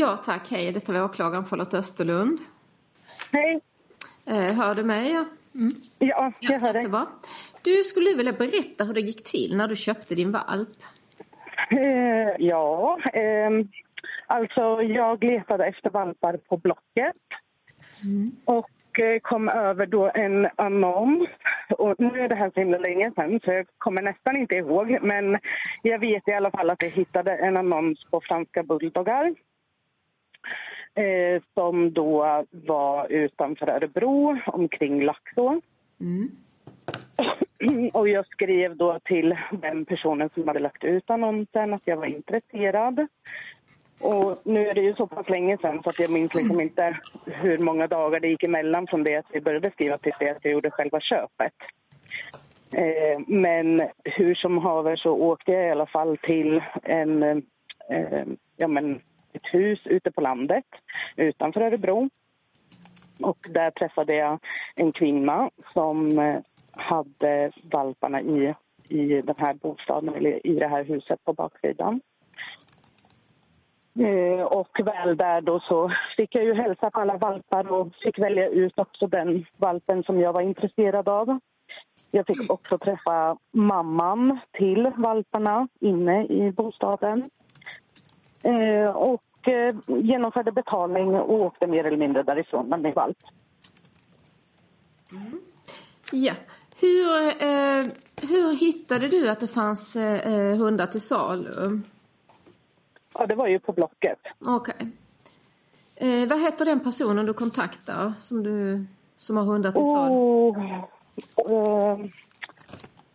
Ja tack, hej. Detta var åklagaren Charlotte Österlund. Hej. Eh, hör du mig? Ja. Ja, jag hör dig. jättebra. Du skulle vilja berätta hur det gick till när du köpte din valp? Eh, ja, ehm, alltså jag letade efter valpar på Blocket och eh, kom över då en annons. Och nu är det här så himla länge sedan så jag kommer nästan inte ihåg men jag vet i alla fall att jag hittade en annons på franska bulldoggar eh, som då var utanför Örebro, omkring Laxå. Och jag skrev då till den personen som hade lagt ut annonsen att jag var intresserad. Och nu är det ju så pass länge sedan så att jag minns liksom inte hur många dagar det gick emellan från det att vi började skriva till det att jag gjorde själva köpet. Eh, men hur som haver så åkte jag i alla fall till en, eh, ja men ett hus ute på landet utanför Örebro. Och där träffade jag en kvinna som eh, hade valparna i, i den här bostaden, eller i det här huset på baksidan. Eh, och väl där då så fick jag ju hälsa på alla valpar och fick välja ut också den valpen som jag var intresserad av. Jag fick också träffa mamman till valparna inne i bostaden. Eh, och eh, genomförde betalning och åkte mer eller mindre därifrån med min valp. Ja. Hur, eh, hur hittade du att det fanns eh, hundar till salu? Ja, det var ju på Blocket. Okej. Eh, vad heter den personen du kontaktar som, du, som har hundar till salu? Oh, eh,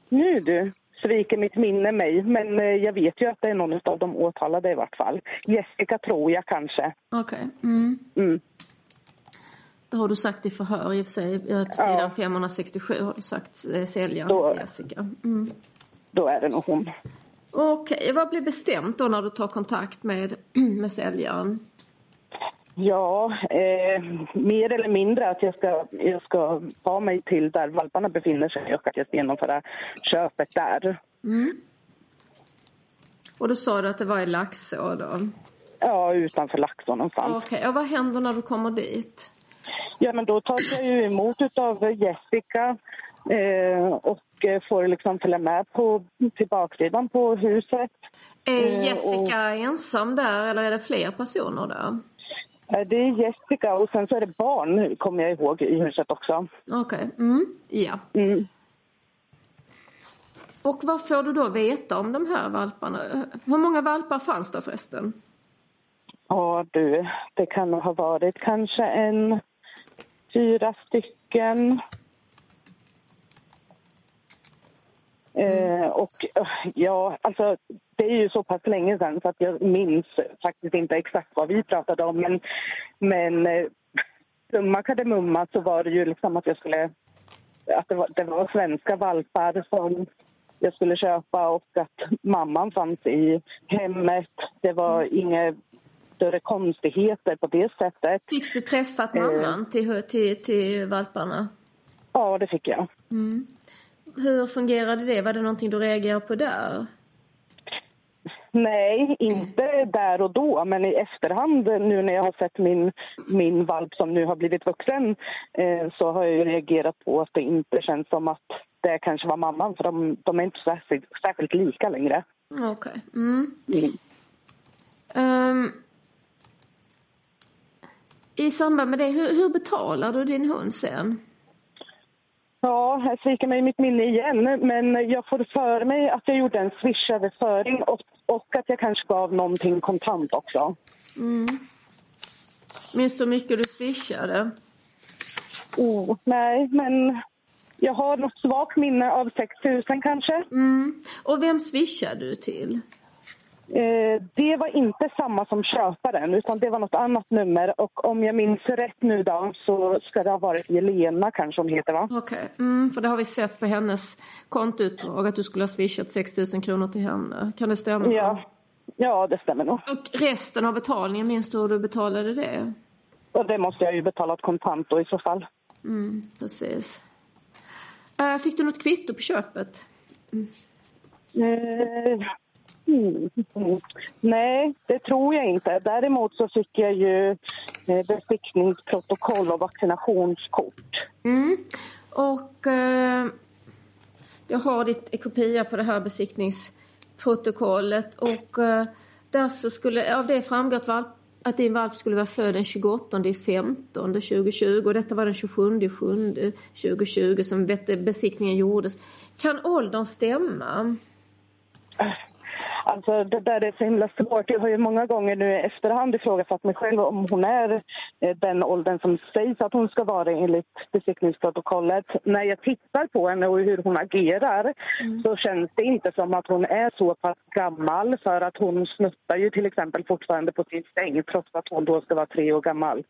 nu du, sviker mitt minne mig. Men eh, jag vet ju att det är någon av de åtalade i vart fall. Jessica tror jag kanske. Okej. Mm. Mm. Det har du sagt i förhör i och för sig. På sidan 567 har du sagt eh, säljaren Då- Jessica. Mm. Då är det nog hon. Okej, vad blir bestämt då när du tar kontakt med, med säljaren? Ja, eh, mer eller mindre att jag ska, jag ska ta mig till där valparna befinner sig och att jag ska genomföra köpet där. Och då sa du att det var i Laxå då? Ja, utanför Laxå någonstans. Okej, och vad händer när du kommer dit? Ja, men då tas jag ju emot av Jessica eh, och eh, får liksom följa med på, till baksidan på huset. Är Eh, Jessica ensam där eller är det fler personer där? Eh, Det är Jessica och sen så är det barn, kommer jag ihåg, i huset också. Okej, mm. ja. Mm. Och vad får du då veta om de här valparna? Hur många valpar fanns det förresten? Ja du, det kan ha varit kanske en fyra stycken. Eh, och eh, ja, alltså det är ju så pass länge sedan så att jag minns faktiskt inte exakt vad vi pratade om. Men, men eh, summa kardemumma så var det ju liksom att jag skulle... Att det var, det var svenska valpar som jag skulle köpa och att mamman fanns i hemmet. Det var inga större konstigheter på det sättet. Fick du träffat mamman till, till, till valparna? Ja, det fick jag. Hur fungerade det? Var det någonting du reagerade på där? Nej, inte där och då, men i efterhand nu när jag har sett min, min valp som nu har blivit vuxen eh, så har jag reagerat på att det inte känns som att det kanske var mamman för de, de är inte särskilt, särskilt lika längre. Okej. Mm. Mm. Ehm, I samband med det, hur, hur betalar du din hund sen? Ja, här sviker mig mitt minne igen, men jag får för mig att jag gjorde en swish-överföring och, och att jag kanske gav någonting kontant också. Minns du hur mycket du swishade? Oh, nej, men jag har något svagt minne av 6 000 kanske. Mm. Och vem swishade du till? Eh, det var inte samma som köparen, utan det var något annat nummer. Och om jag minns rätt nu då, så ska det ha varit Jelena kanske hon heter va? Okej, mm, för det har vi sett på hennes kontoutdrag att du skulle ha swishat 6 000 kronor till henne. Kan det stämma? Ja, ja det stämmer nog. Och resten av betalningen, minns du hur du betalade det? Och det måste jag ju betalat kontant då i så fall. Mm, precis. Äh, fick du något kvitto på köpet? Eh, mm, mm. Nej, det tror jag inte. Däremot så fick jag ju eh, besiktningsprotokoll och vaccinationskort. Mm. Och eh, jag har ditt kopia på det här besiktningsprotokollet och eh, där så skulle, av det framgår att, valp, att din valp skulle vara född den 28 i 15 2020 och detta var den 27 i 7 2020 som besiktningen gjordes. Kan åldern stämma? Alltså det där är så himla svårt. Jag har ju många gånger nu efterhand ifrågasatt mig själv om hon är eh, den åldern som sägs att hon ska vara enligt besiktningsprotokollet. När jag tittar på henne och hur hon agerar så känns det inte som att hon är så pass gammal för att hon snuttar ju till exempel fortfarande på sin säng trots att hon då ska vara tre år gammal.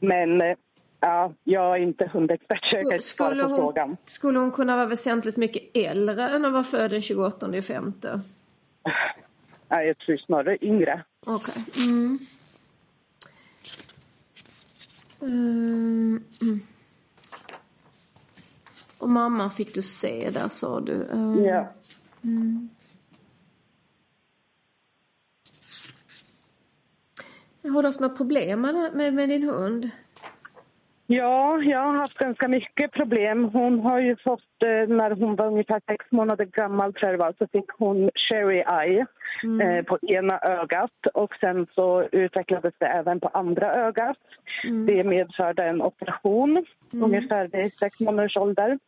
Men eh, ja, jag är inte hundexpert så jag kan inte svara på hon, frågan. skulle hon kunna vara väsentligt mycket äldre än att vara född den 28 i femte? Nej, jag tror snarare yngre. Okej. Mm. Ehm, mm. Och mamma fick du se där sa du. Ehm, Ja. Har du haft några problem med, med, din hund? Ja, jag har haft ganska mycket problem. Hon har ju fått, eh, när hon var ungefär sex månader gammal tror jag så fick hon cherry eye eh, på ena ögat och sen så utvecklades det även på andra ögat. Det medförde en operation ungefär vid sex månaders ålder.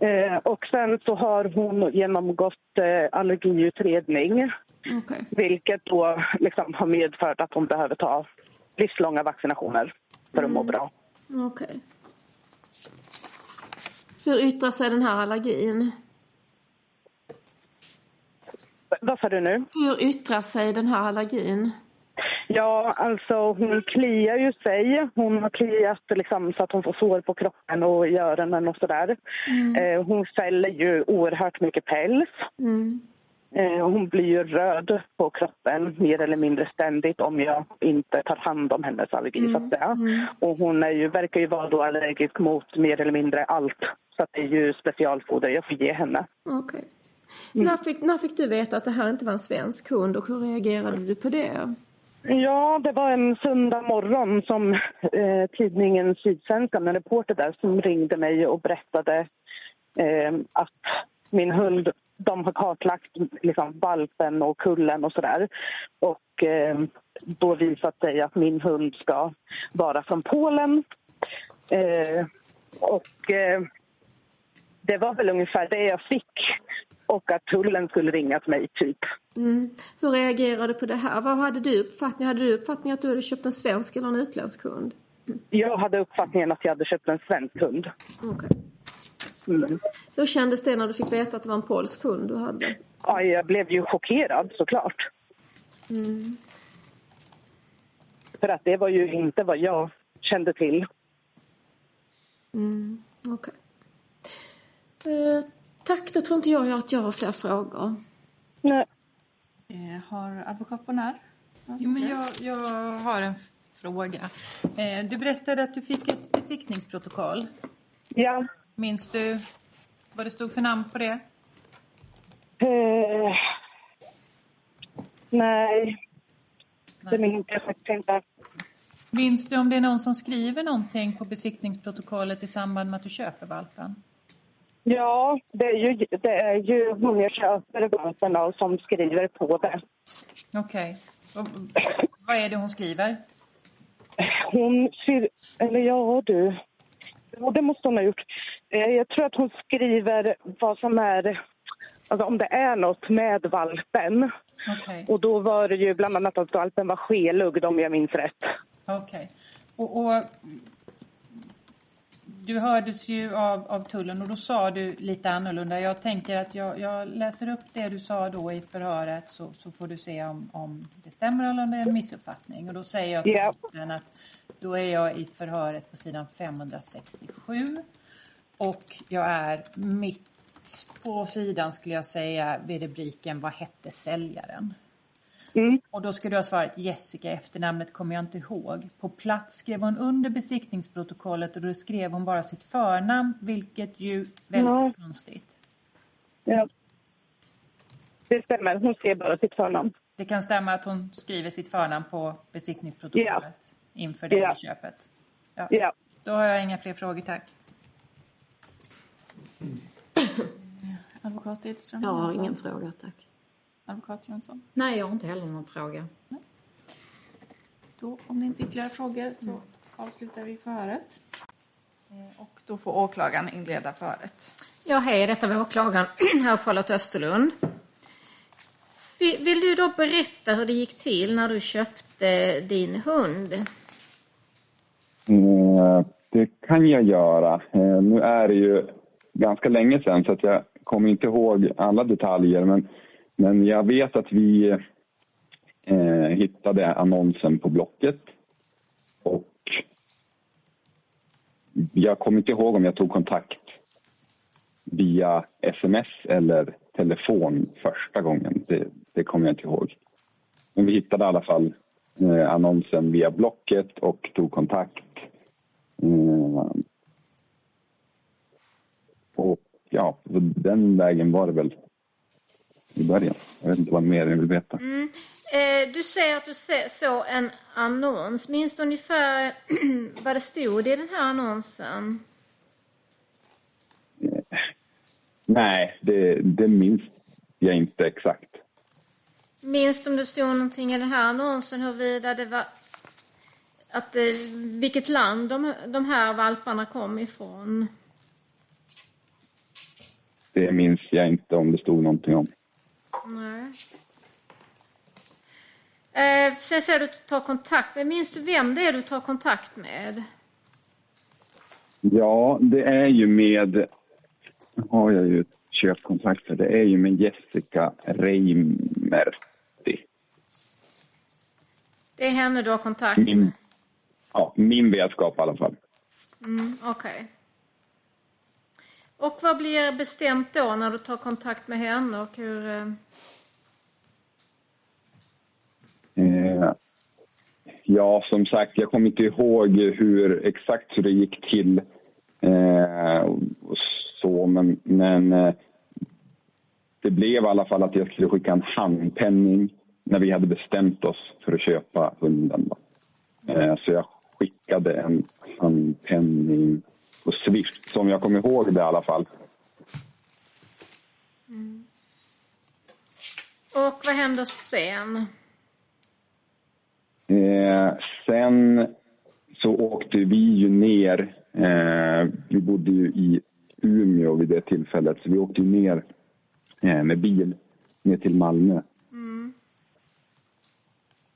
Eh, och sen så har hon genomgått eh, allergiutredning Okej. vilket då liksom har medfört att hon behöver ta livslånga vaccinationer för att må bra. Okej. Hur yttrar sig den här allergin? Vad sa du nu? Hur yttrar sig den här allergin? Ja, alltså hon kliar ju sig. Hon har kliat liksom, så att hon får sår på kroppen och i öronen och sådär. Eh, hon fäller ju oerhört mycket päls. Mm. Eh, hon blir ju röd på kroppen mer eller mindre ständigt om jag inte tar hand om hennes allergi. Så att säga. Och hon är ju, verkar ju vara då allergisk mot mer eller mindre allt. Så det är ju specialfoder jag får ge henne. Okej. När, fick, när fick du veta att det här inte var en svensk hund och hur reagerade du på det? Ja, det var en söndag morgon som eh, tidningen Sydsvenskan, en reporter där, som ringde mig och berättade eh, att min hund, de har kartlagt liksom, valpen och kullen och sådär. Och eh, då visat sig att min hund ska vara från Polen. Eh, och eh, det var väl ungefär det jag fick. Och att tullen skulle ringa till mig, typ. Mm. Hur reagerade du på det här? Vad hade du uppfattning? Hade du uppfattning att du hade köpt en svensk eller en utländsk hund? Jag hade uppfattningen att jag hade köpt en svensk hund. Okej. Mm. Hur kändes det när du fick veta att det var en polsk hund du hade? Ja, jag blev ju chockerad såklart. För att det var ju inte vad jag kände till. Mm. Okej. Eh, tack, då tror inte jag att jag har fler frågor. Nej. Eh, har advokat Bonär? Jo, men jag, jag har en fråga. Eh, du berättade att du fick ett besiktningsprotokoll. Ja. Minns du vad det stod för namn på det? Eh, nej. Det minns jag faktiskt inte. Minns du om det är någon som skriver någonting på besiktningsprotokollet i samband med att du köper valpen? Ja, det är ju, det är ju hon jag köper valpen av som skriver på det. Okej. Och Vad är det hon skriver? Hon, eller ja du, jo, det måste hon ha gjort. Eh, Jag tror att hon skriver vad som är, alltså om det är något med valpen. Okej. Och då var det ju bland annat att valpen var skelugd om jag minns rätt. Okej. Och, och du hördes ju av, av tullen och då sa du lite annorlunda. Jag tänker att jag, jag läser upp det du sa då i förhöret så, så får du se om, om det stämmer eller om det är en missuppfattning. Och då säger jag tullen att då är jag i förhöret på sidan 567 och jag är mitt på sidan skulle jag säga vid rubriken Vad hette säljaren? Mm. Och då skulle du ha svarat Jessica, efternamnet kommer jag inte ihåg. På plats skrev hon under besiktningsprotokollet och då skrev hon bara sitt förnamn, vilket ju väldigt Ja. konstigt. Ja. Det stämmer, hon skrev bara sitt förnamn. Det kan stämma att hon skriver sitt förnamn på besiktningsprotokollet inför det Ja. köpet. Ja. Ja. Då har jag inga fler frågor, tack. Advokat Edström? Jag har ingen fråga, tack. Advokat Jönsson? Nej, jag har inte heller någon fråga. Då, om det inte är ytterligare frågor så avslutar vi förhöret. Eh, Och då får åklagaren inleda förhöret. Ja, hej, detta var åklagaren här Charlotte Österlund. Vill vill du då berätta hur det gick till när du köpte din hund? Eh, Det kan jag göra. Eh, Nu är det ju ganska länge sedan så att jag kommer inte ihåg alla detaljer. Men, men jag vet att vi eh, hittade annonsen på Blocket. Och jag kommer inte ihåg om jag tog kontakt via sms eller telefon första gången. Det, det kommer jag inte ihåg. Men vi hittade i alla fall eh, annonsen via Blocket och tog kontakt. Eh, och ja, den vägen var det väl i början. Jag vet inte vad mer ni vill veta. Eh, du säger att du såg en annons. Minns du ungefär vad det stod i den här annonsen? Nej, det, det minns jag inte exakt. Minns du om det stod någonting i den här annonsen huruvida det var att, eh, vilket land de, de här valparna kom ifrån? Det minns jag inte om det stod någonting om. Nej. Eh, sen säger du att du tar kontakt med. Minns du vem det är du tar kontakt med? Ja, det är ju med... Nu har jag ju ett köpkontrakt för. Det är ju med Jessica Reimerti. Det är henne du har kontakt med? Min, ja, min vetskap i alla fall. Mm, Okej. Och vad blir bestämt då när du tar kontakt med henne och hur... Eh? eh, ja, som sagt, jag kommer inte ihåg hur exakt hur det gick till. Eh, så, men men eh, det blev i alla fall att jag skulle skicka en handpenning när vi hade bestämt oss för att köpa hunden. Då. Eh, så jag skickade en handpenning på Swift, som jag kommer ihåg det i alla fall. Och vad händer sen? Eh, sen så åkte vi ju ner. Eh, vi bodde ju i Umeå vid det tillfället, så vi åkte ner eh, med bil ner till Malmö.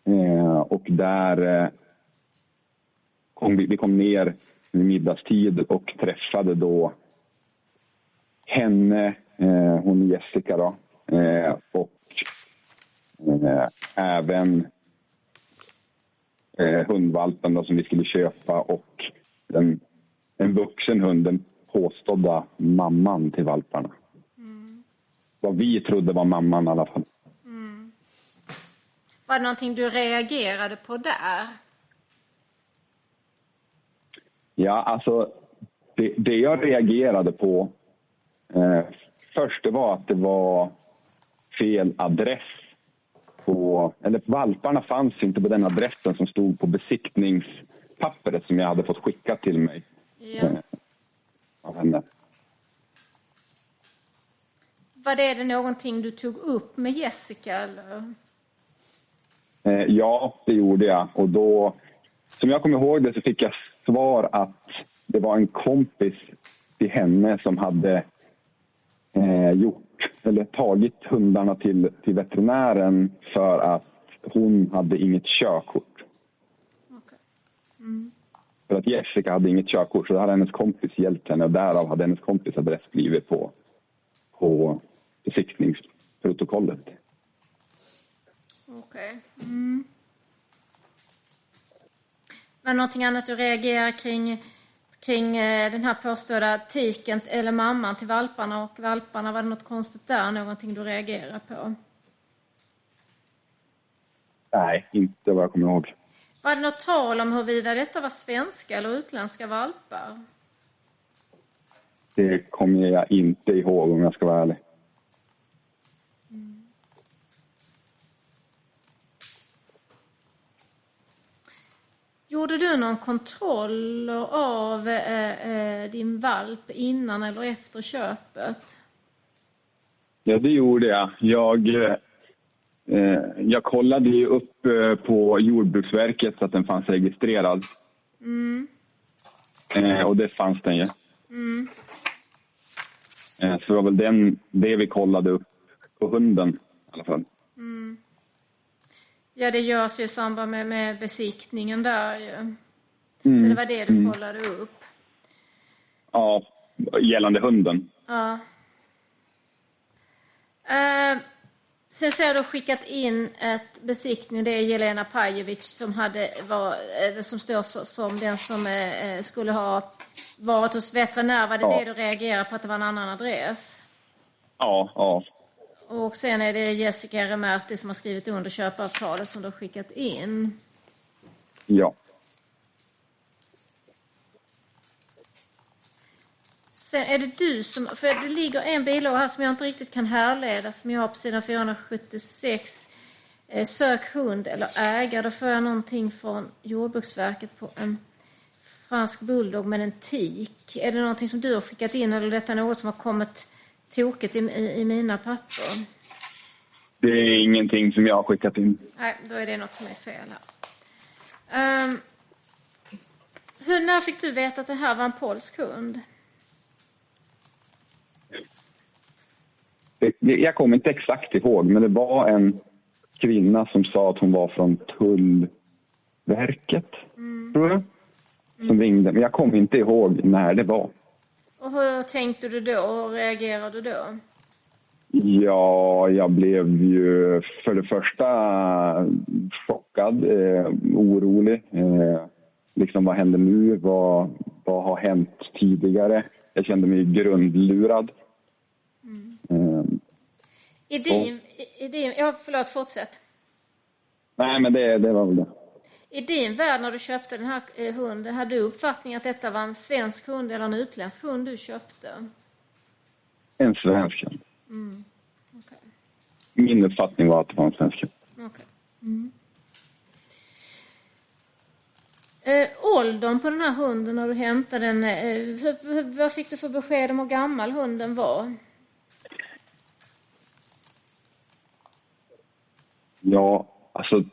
Eh, och där eh, kom vi, vi kom ner vid middagstid och träffade då henne, eh, hon Jessica då, eh, och eh, även eh, hundvalpen då, som vi skulle köpa och den, en vuxen hund, den påstådda mamman till valparna. Vad vi trodde var mamman i alla fall. Var det någonting du reagerade på där? Ja, alltså det, det jag reagerade på eh, först det var att det var fel adress på... Eller valparna fanns inte på den adressen som stod på besiktningspappret som jag hade fått skickat till mig Ja. eh, av henne. Var det, det någonting du tog upp med Jessica eller? Eh, ja, det gjorde jag. Och då, som jag kommer ihåg det så fick jag svar att det var en kompis till henne som hade eh, gjort, eller tagit hundarna till, till veterinären för att hon hade inget körkort. Okej. För att Jessica hade inget körkort så då hade hennes kompis hjälpt henne och därav hade hennes kompis adress blivit på, på besiktningsprotokollet. Okej. Mm. Var det någonting annat du reagerar kring, kring eh, den här påstådda tiken eller mamman till valparna och valparna? Var det något konstigt där? Någonting du reagerar på? Nej, inte vad jag kommer ihåg. Var det något tal om huruvida detta var svenska eller utländska valpar? Det kommer jag inte ihåg om jag ska vara ärlig. Gjorde du någon kontroll av eh, eh, din valp innan eller efter köpet? Ja, det gjorde jag. Jag, eh, jag kollade ju upp eh, på Jordbruksverket så att den fanns registrerad. Eh, och det fanns den ju. Eh, så det var väl den, det vi kollade upp på hunden i alla fall. Ja, det görs ju i samband med, med besiktningen där ju. Så det var det du kollade upp? Ja, gällande hunden. Ja. Eh, sen så har du skickat in ett besiktning. Det är Jelena Pajevic som, hade, var, eh, som står som den som eh, eh, skulle ha varit hos veterinär. Var det Ja. det du reagerade på, att det var en annan adress? Ja, ja. Och sen är det Jessica Remerti som har skrivit under köpeavtalet som du har skickat in. Ja. Sen är det du som, för det ligger en bilaga här som jag inte riktigt kan härleda som jag har på sidan 476. Eh, sök hund eller ägare. Då får jag någonting från Jordbruksverket på en fransk bulldog med en tik. Är det någonting som du har skickat in eller är detta något som har kommit tokigt i, i, i mina papper? Det är ingenting som jag har skickat in. Nej, då är det något som är fel här. Um, hur, när fick du veta att det här var en polsk hund? Jag kommer inte exakt ihåg, men det var en kvinna som sa att hon var från Tullverket, tror jag. Som ringde, men jag kommer inte ihåg när det var. Och hur tänkte du då och reagerade du då? Ja, jag blev ju för det första chockad, eh, orolig. Eh, liksom vad händer nu? Vad, vad har hänt tidigare? Jag kände mig grundlurad. Eh, I din, i, i din, ja, förlåt, fortsätt. nej, men det, det var väl det. I din värld när du köpte den här eh, hunden, hade du uppfattning att detta var en svensk hund eller en utländsk hund du köpte? En svensk. hund. Okej. Min uppfattning var att det var en svensk. hund. Okej. Mm. Eh, åldern på den här hunden när du hämtade den, hur- vad fick du för besked om hur gammal hunden var? Ja, alltså...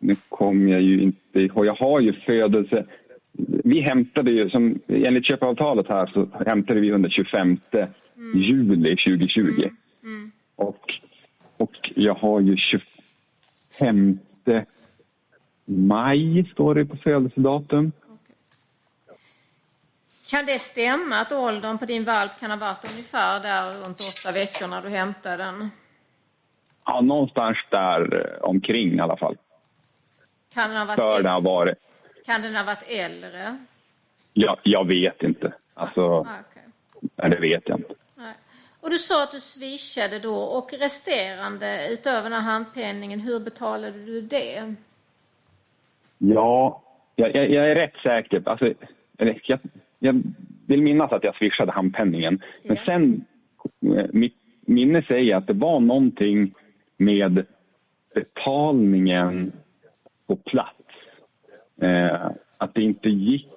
Nu kommer jag ju inte ihåg. Jag har ju födelse... Vi hämtade ju, som, enligt köpeavtalet här, så hämtade vi under 25 juli 2020. Och, och jag har ju 25 maj, står det på födelsedatum. Kan det stämma att åldern på din valp kan ha varit ungefär där runt åtta veckor när du hämtade den? Ja, någonstans där eh, omkring i alla fall. Kan den ha varit, För det har varit... kan den ha varit äldre? Jag, jag vet inte. Alltså, Ah, okej. nej, det vet jag inte. Nej. Och du sa att du swishade då och resterande utöver den här handpenningen, hur betalade du det? Ja, jag, jag, jag är rätt säker. Alltså, jag, jag vill minnas att jag swishade handpenningen. Men Ja. sen, eh, mitt minne säger att det var någonting med betalningen på plats. Eh, att det inte gick.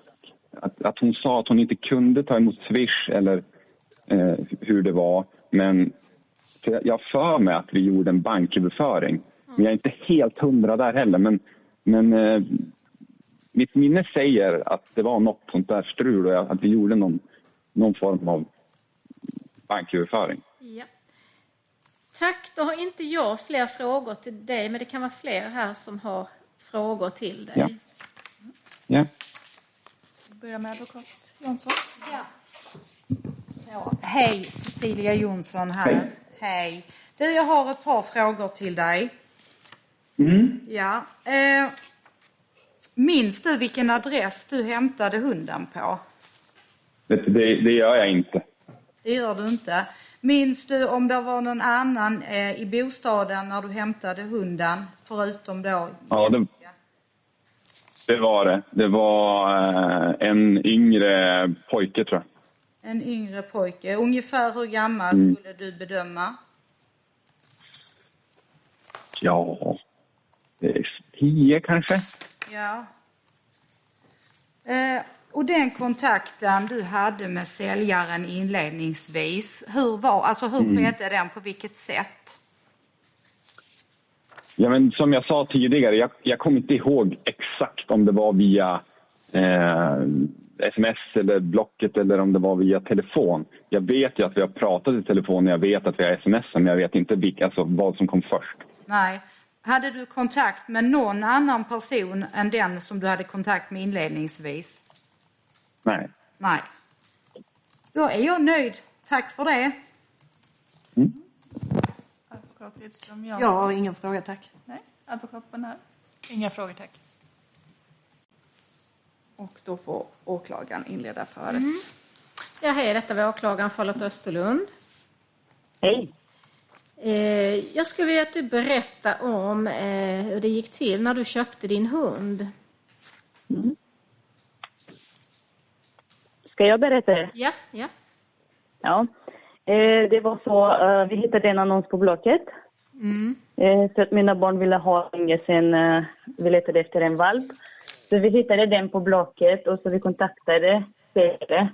Att, att hon sa att hon inte kunde ta emot swish eller eh, hur det var. Men jag har för mig att vi gjorde en banköverföring. Men jag är inte helt hundra där heller. Men, men eh, mitt minne säger att det var något sånt där strul och att vi gjorde någon, någon form av banköverföring. Ja. Tack, då har inte jag fler frågor till dig, men det kan vara fler här som har frågor till dig. Ja. Ja. Vi börjar med advokat Jonsson. Så, hej, Cecilia Jonsson här. Hej. Du, jag har ett par frågor till dig. Mm. Ja. Eh, minns du vilken adress du hämtade hunden på? Det, det, det gör jag inte. Det gör du inte. Minns du om det var någon annan eh, i bostaden när du hämtade hunden, förutom då Ja, det- Jessica? Det var det. Det var eh, en yngre pojke, tror jag. En yngre pojke. Ungefär hur gammal Mm. skulle du bedöma? Ja, tio kanske. Ja. Eh, och den kontakten du hade med säljaren inledningsvis, hur var, alltså hur Mm. skedde den, på vilket sätt? Ja, men som jag sa tidigare, jag, jag kommer inte ihåg exakt om det var via eh, sms eller Blocket eller om det var via telefon. Jag vet ju att vi har pratat i telefon och jag vet att vi har sms men jag vet inte vilka, alltså, vad som kom först. Nej. Hade du kontakt med någon annan person än den som du hade kontakt med inledningsvis? Nej. Nej. Då är jag nöjd. Tack för det. Advokat Edström Jansson. Jag har ingen fråga, tack. Nej, advokat Bernhard. Inga frågor, tack. Och då får åklagaren inleda förhöret. Ja, hej, detta var åklagaren Charlotte Österlund. Hej. Eh, jag skulle vilja att du berättar om eh, hur det gick till när du köpte din hund. Ska jag berätta det? Ja, ja. Ja. Eh, det var så, eh, vi hittade en annons på Blocket. Eh, så att mina barn ville ha länge sedan, eh, vi letade efter en valp. Så vi hittade den på Blocket och så vi kontaktade säljare.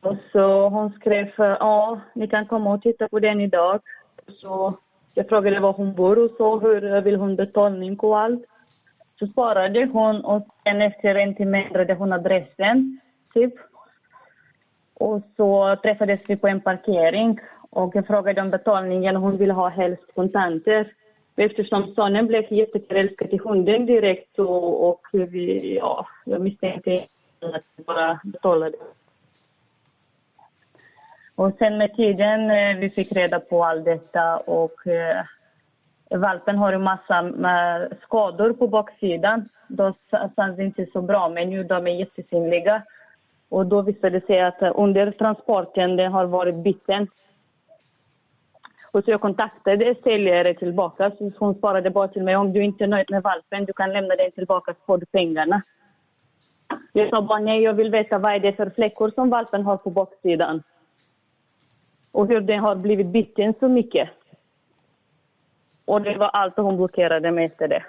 Och så hon skrev, eh, ja, ni kan komma och titta på den idag. Så jag frågade var hon bor och så, hur vill hon betalning och allt. Så svarade hon och sen efter en timme ändrade hon adressen, typ. Och så träffades vi på en parkering och jag frågade om betalningen. Hon ville ha helst kontanter. Eftersom sonen blev jätteförälskad i hunden direkt så, och vi, ja, jag misstänkte att vi bara betalade. Och sen med tiden eh, vi fick reda på allt detta och eh, valpen har en massa skador på baksidan. De känns inte så bra men nu de är jättesynliga. Och då visade det sig att eh, under transporten den har varit biten. Och så jag kontaktade säljare tillbaka så hon svarade bara till mig om du inte är nöjd med valpen du kan lämna den tillbaka så får du pengarna. Jag sa bara nej, jag vill veta vad är det för fläckar som valpen har på baksidan. Och hur den har blivit biten så mycket. Och det var allt hon blockerade mig efter det.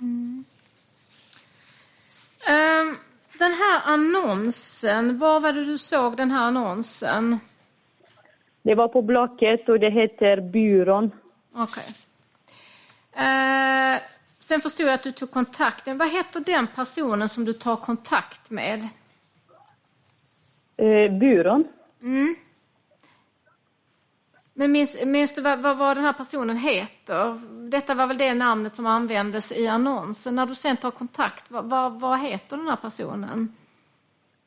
Mm. Ehm, den här annonsen, var var det du såg den här annonsen? Det var på Blocket och det heter Byrån. Okej. Eh, sen förstod jag att du tog kontakten. Vad heter den personen som du tar kontakt med? Eh, byrån. Men minns, minns du vad, vad, vad den här personen heter? Detta var väl det namnet som användes i annonsen. När du sen tar kontakt, vad, vad, heter den här personen?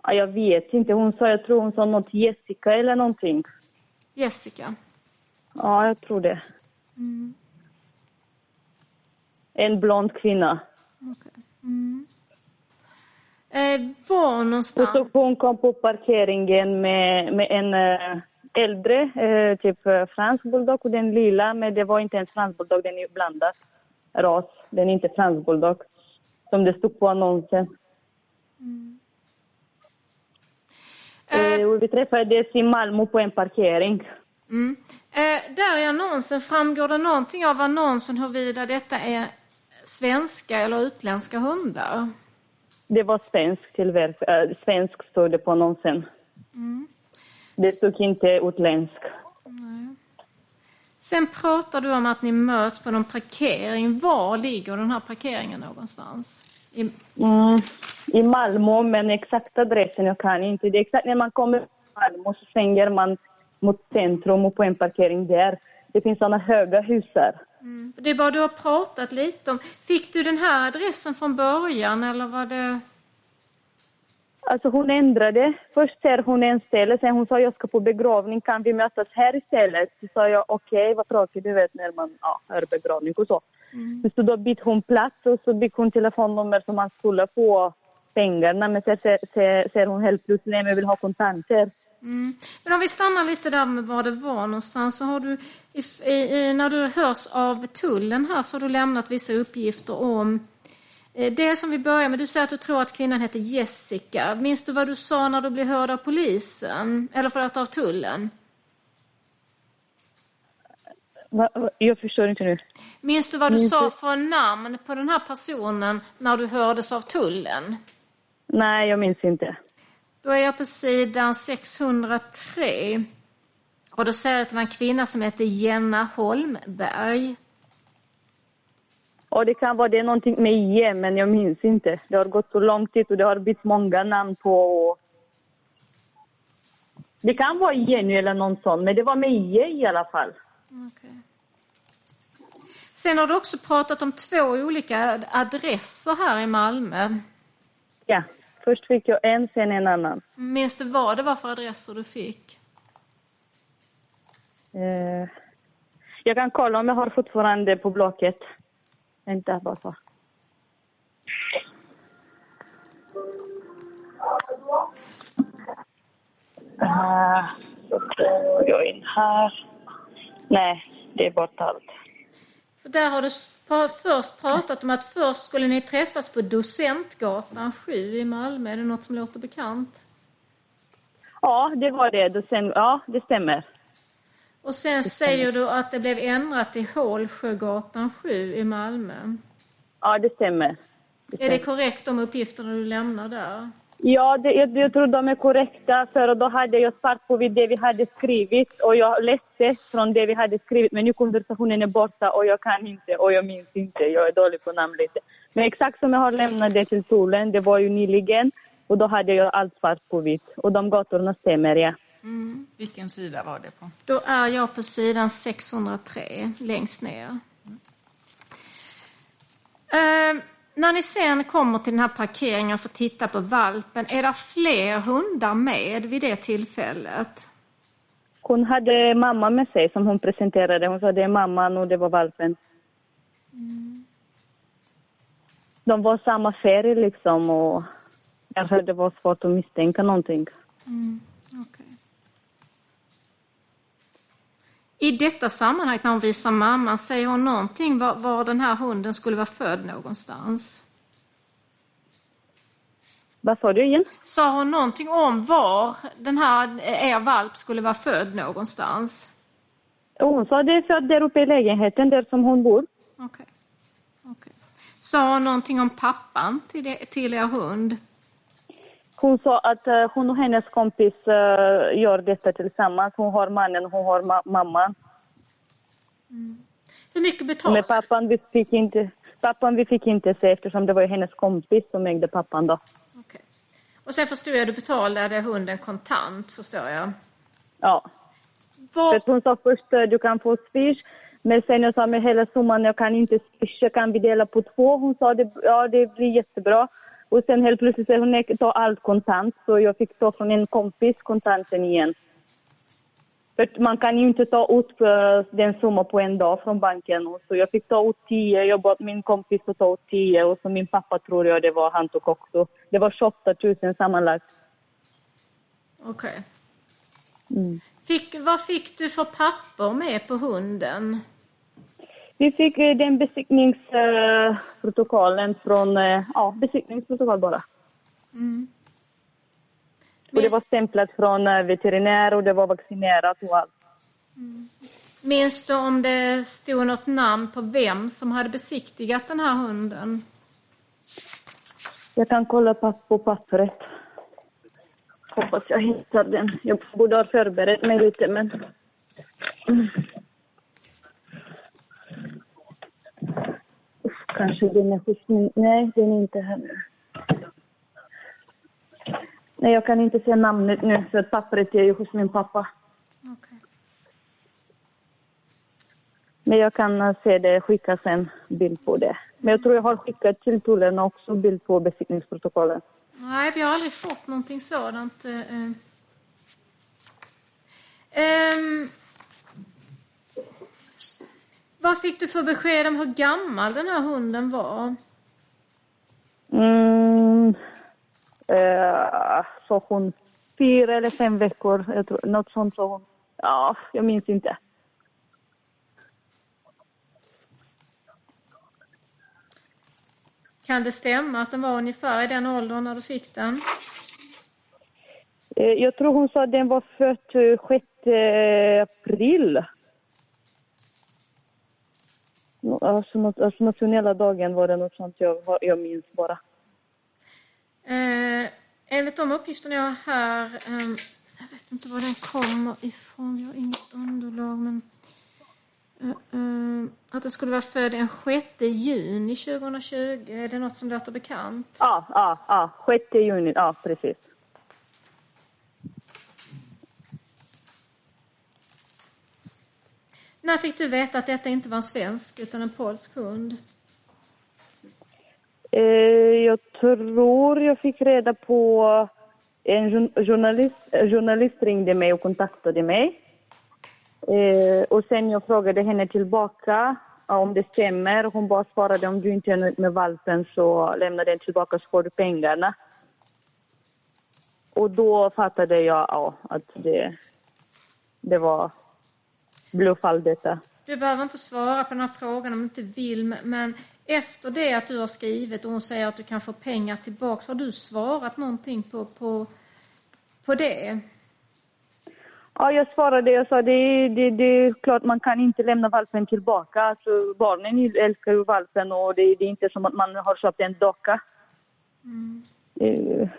Ja, jag vet inte. Hon sa, jag tror hon sa något Jessica eller någonting. Jessica. Ja, jag tror det. En blond kvinna. Eh, var Och någonstans? så hon kom på parkeringen med, med en eh, äldre, eh, typ eh, fransk bulldog och den lilla, men det var inte en fransk bulldog, den är blandad ras. Den är inte fransk bulldog, som det stod på annonsen. Eh, och vi träffades i Malmö på en parkering. Mm. Eh, där i annonsen, framgår det någonting av annonsen huruvida detta är svenska eller utländska hundar? Det var svensk tillverk, äh, svensk stod det på annonsen. Det stod inte utländsk. Sen pratar du om att ni möts på någon parkering. Var ligger den här parkeringen någonstans? I, Mm, I Malmö, men exakt adressen jag kan inte. Det är exakt när man kommer till Malmö så svänger man mot centrum och på en parkering där. Det finns såna höga hus här. Mm. Det är bara du har pratat lite om. Fick du den här adressen från början eller var det... Alltså hon ändrade. Först ser hon en ställe, sen hon sa jag ska på begravning, kan vi mötas här istället? Så sa jag okej, okay, vad tråkigt du vet när man ja, hör begravning och så. Mm. Så då bytte hon plats och så fick hon telefonnummer som man skulle få pengarna men sen ser, ser, ser hon helt plötsligt att jag vill ha kontanter. Mm. Men om vi stannar lite där med var det var någonstans så har du i, i, när du hörs av tullen här så har du lämnat vissa uppgifter om det som vi börjar med, du säger att du tror att kvinnan heter Jessica. Minns du vad du sa när du blev hörd av polisen? Eller förlåt, av tullen? Jag förstår inte nu. Minns du vad du Minns sa för namn på den här personen när du hördes av tullen? Nej, jag minns inte. Då är jag på sidan 603. Och då säger det att det var en kvinna som hette Jenna Holmberg. Och det kan vara det någonting med J, men jag minns inte. Det har gått så lång tid och det har bytt många namn på... Det kan vara Jenny eller någon sån, men det var med J i alla fall. Okay. Sen har du också pratat om två olika adresser här i Malmö. Ja. Först fick jag en, sen en annan. Minns du vad det var för adresser du fick? Eh, jag kan kolla om jag har fortfarande på blocket. Vänta bara. Så. Uh, så går jag in här. Nej, det är borta allt. För där har du först pratat om att först skulle ni träffas på Docentgatan 7 i Malmö. Är det något som låter bekant? Ja, det var det. Docent, ja, det stämmer. Och sen säger du att det blev ändrat till Hålsjögatan 7 i Malmö. Ja, det stämmer. det stämmer. Är det korrekt de uppgifterna du lämnar där? Ja, det, jag, jag tror de är korrekta, för då hade jag svart på det vi hade skrivit och jag läste från det vi hade skrivit, men nu konversationen är borta och jag kan inte och jag minns inte, jag är dålig på namn lite. Men exakt som jag har lämnat det till solen, det var ju nyligen och då hade jag allt svart på vitt och de gatorna stämmer, ja. Mm. Vilken sida var det på? Då är jag på sidan 603, längst ner. Mm. Uh, när ni sen kommer till den här parkeringen för att titta på valpen, är det fler hundar med vid det tillfället? Hon hade mamma med sig som hon presenterade. Hon sa det är mamman och det var valpen. Mm. De var samma färg liksom och därför det var svårt att misstänka någonting. Mm. Okay. I detta sammanhang när hon visar mamman, säger hon någonting var, var den här hunden skulle vara född någonstans? Vad sa du igen? Sa hon någonting om var den här er valp skulle vara född någonstans? Hon sa det är född där uppe i lägenheten, där som hon bor. Okej. Okay. okay. Sa hon någonting om pappan till, det, till er hund? Hon sa att uh, hon och hennes kompis uh, gör detta tillsammans. Hon har mannen hon har ma mamman. Mm. Hur mycket betalar Men pappan vi fick inte, pappan vi fick inte se eftersom det var hennes kompis som ägde pappan då. Okay. Och sen förstår jag, du betalade hunden kontant förstår jag? Ja. Var... För hon sa först uh, du kan få swish men sen jag sa med hela summan jag kan inte swisha, kan vi dela på två? Hon sa det, ja det blir jättebra. Och sen helt plötsligt säger hon nej, ta allt kontant. Så jag fick ta från en kompis kontanten igen. För man kan ju inte ta ut uh, den summan på en dag från banken. Så jag fick ta ut tio. Jag bad min kompis att ta ut tio. Och så min pappa tror jag det var, han tog också. Det var 28 000 sammanlagt. Okej. Okay. Mm. Fick, vad fick du för papper med på hunden? Vi fick eh, den besiktningsprotokollen från, eh, ja, besiktningsprotokoll bara. Mm. Och det var stämplat från eh, veterinär och det var vaccinerat och allt. Mm. Minns du om det stod något namn på vem som hade besiktigat den här hunden? Jag kan kolla på pappret. Hoppas jag hittar den. Jag borde ha förberett mig lite men... Mm. Kanske den är hos. Nej, den är inte här nu. Nej, jag kan inte säga namnet nu för pappret är ju hos min pappa. Okay. Men jag kan se det, skicka sen bild på det. Men jag tror jag har skickat till tullen också bild på besiktningsprotokollet. Nej, vi har aldrig fått någonting sådant. Ehm, vad fick du för besked om hur gammal den här hunden var? Mm, eh, så hon fyra eller fem veckor, jag tror, något sånt sa hon. Ja, jag minns inte. Kan det stämma att den var ungefär i den åldern när du fick den? Eh, jag tror hon sa att den var född eh, 6 april. Alltså, alltså nationella dagen var det något sånt jag, jag minns bara. Eh, enligt de uppgifterna jag har här, ehm, jag vet inte var den kommer ifrån, jag har inget underlag, men eh, eh, att det skulle vara född den 6 juni 2020, är det något som låter bekant? Ja, ja, ja. 6 juni, ja precis. När fick du veta att detta inte var en svensk utan en polsk hund? Eh, jag tror jag fick reda på en journalist, eh, journalist ringde mig och kontaktade mig. Eh, och sen jag frågade henne tillbaka om det stämmer. Hon bara svarade om du inte är nöjd med valpen så lämna den tillbaka så får du pengarna. Och då fattade jag ja, att det, det var bluffall detta. Du behöver inte svara på den här frågan om du inte vill, men- efter det att du har skrivit och hon säger att du kan få pengar tillbaks, har du svarat någonting på, på, på det? Ja, jag svarade. Jag sa det, det, det är klart man kan inte lämna valpen tillbaka. Alltså, barnen älskar ju valpen och det, det är inte som att man har köpt en docka. Eh,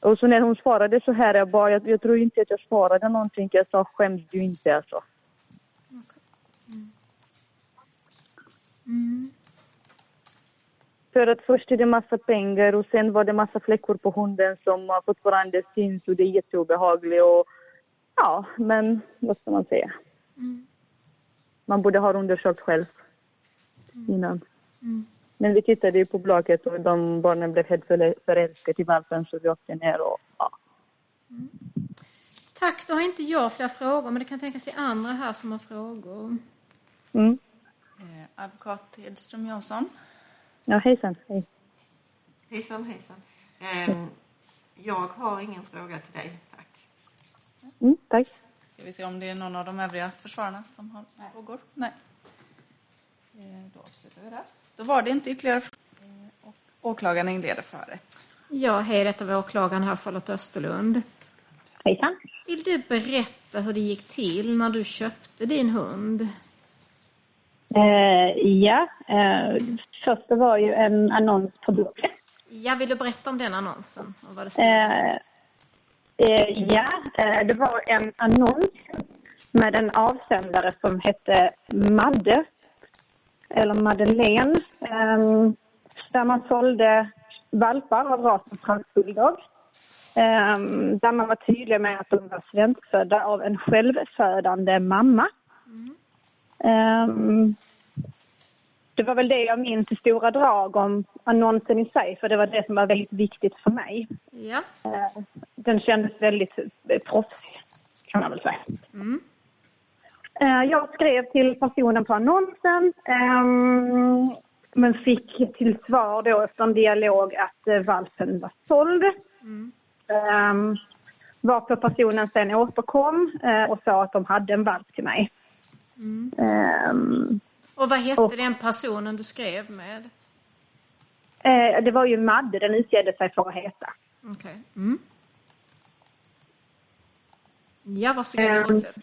och så när hon svarade så här, jag bara, jag, jag tror inte att jag svarade någonting. Jag sa skäms du inte alltså. För att först är det massa pengar och sen var det massa fläckor på hunden som fortfarande syns och det är jätteobehagligt och ja, men vad ska man säga? Man borde ha undersökt själv innan. Men vi tittade ju på blogget och de barnen blev helt förä- förälskade i valpen så vi åkte ner och ja. Tack, då har inte jag fler frågor, men det kan tänkas i andra här som har frågor. Mm. Eh, advokat Edström Jansson. Ja, hejsan. Hej. Hejsan, hejsan. Eh, jag har ingen fråga till dig, tack. Mm, tack. Ska vi se om det är någon av de övriga försvararna som har frågor? Nej. Eh, Då avslutar vi där. Då var det inte ytterligare frågor. Och Åklagaren inleder förrätt. Ja, hej, detta var åklagaren här, Charlotte Österlund. Hejsan. Vill du berätta hur det gick till när du köpte din hund? Eh, ja, eh, först det var ju en annons på Blocket. Ja, vill du berätta om den annonsen? Och vad det stod? Eh, eh, ja, eh, det var en annons med en avsändare som hette Madde, eller Madeleine, eh, där man sålde valpar av rasen fransk bulldog. Eh, där man var tydlig med att de var svenskfödda av en självfödande mamma. Ehm, det var väl det jag minns i stora drag om annonsen i sig, för det var det som var väldigt viktigt för mig. Ja. Den kändes väldigt eh, proffsig, kan man väl säga. Eh, Jag skrev till personen på annonsen, ehm, men fick till svar då efter en dialog att eh, valpen var såld. Um, varpå personen sen återkom eh, och sa att de hade en valp till mig. Ehm, Och vad hette Och- den personen du skrev med? eh, det var ju Madde den utgädde sig för att heta. Okej. Mm. Ja, varsågod, fortsätt.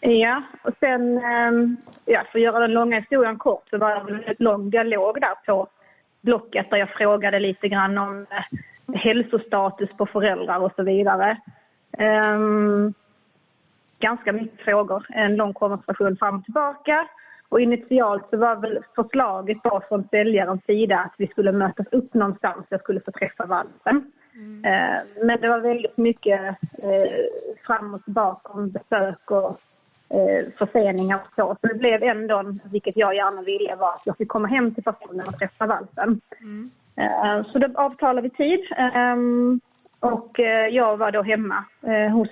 Ja, och sen, ehm, ja, för att göra den långa historien kort så var det en väldigt lång dialog där på Blocket där jag frågade lite grann om eh, hälsostatus på föräldrar och så vidare. Ehm, ganska mycket frågor, en lång konversation fram och tillbaka. Och initialt så var väl förslaget då från säljarens sida att vi skulle mötas upp någonstans, jag skulle få träffa valpen. Eh, Men det var väldigt mycket eh, fram och tillbaka om besök och eh, förseningar och så. Så det blev ändå, vilket jag gärna ville, var att jag fick komma hem till personen och träffa valpen. Eh, så då avtalade vi tid. ehm, och eh, jag var då hemma eh, hos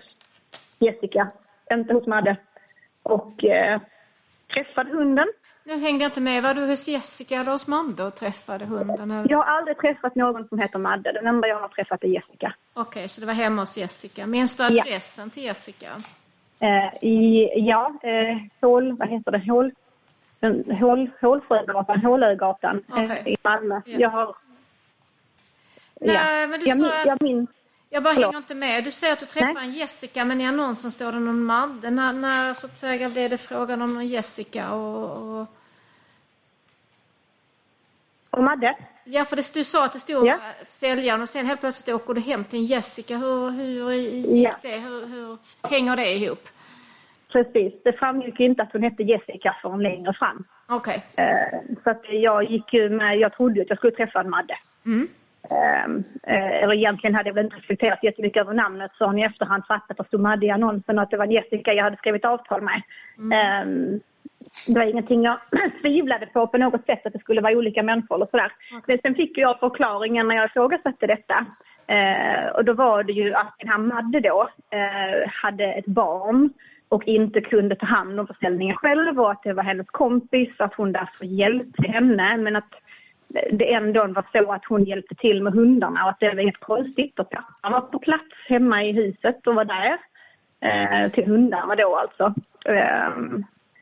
Jessica, inte hos Madde. Och eh, träffade hunden. Nu hängde jag inte med. Var du hos Jessica eller hos Madde och träffade hunden? Eller? Jag har aldrig träffat någon som heter Madde. Den enda jag har träffat är Jessica. Okej, så det var hemma hos Jessica. Minns du Ja. adressen till Jessica? Eh, i, ja, eh, Hål, vad heter det? Hål, Hål, Hålsjögatan, Hålögatan eh, Okej. i Malmö. Ja. Jag har... Nej, men du jag, sa att- jag minns... Jag bara Förlåt. hänger inte med. Du säger att du träffar en Jessica, men i annonsen står det någon Madde. När, när så att säga blev det frågan om någon Jessica och... och... Och Madde? Ja, för det, du sa att det stod Ja. ja. säljaren och sen helt plötsligt åker du hem till en Jessica. Hur, hur gick Ja. det? Hur, hur hänger det ihop? Precis. Det framgick inte att hon hette Jessica förrän längre fram. Okej. Eh, så att jag gick ju med... Jag trodde att jag skulle träffa en Madde. Mm. Ehm, eh, eller egentligen hade jag väl inte reflekterat jättemycket över namnet förrän i efterhand fattat att det stod Madde i annonsen och att det var Jessica jag hade skrivit avtal med. Ehm, det var ingenting jag tvivlade på på något sätt att det skulle vara olika människor och sådär. Men sen fick jag förklaringen när jag ifrågasatte detta. Eh, och då var det ju att den här Madde då eh, hade ett barn och inte kunde ta hand om försäljningen själv och att det var hennes kompis att hon därför hjälpte henne men att det ändå var så att hon hjälpte till med hundarna och att det var helt konstigt. Och han var på plats hemma i huset och var där eh, till hundarna då alltså.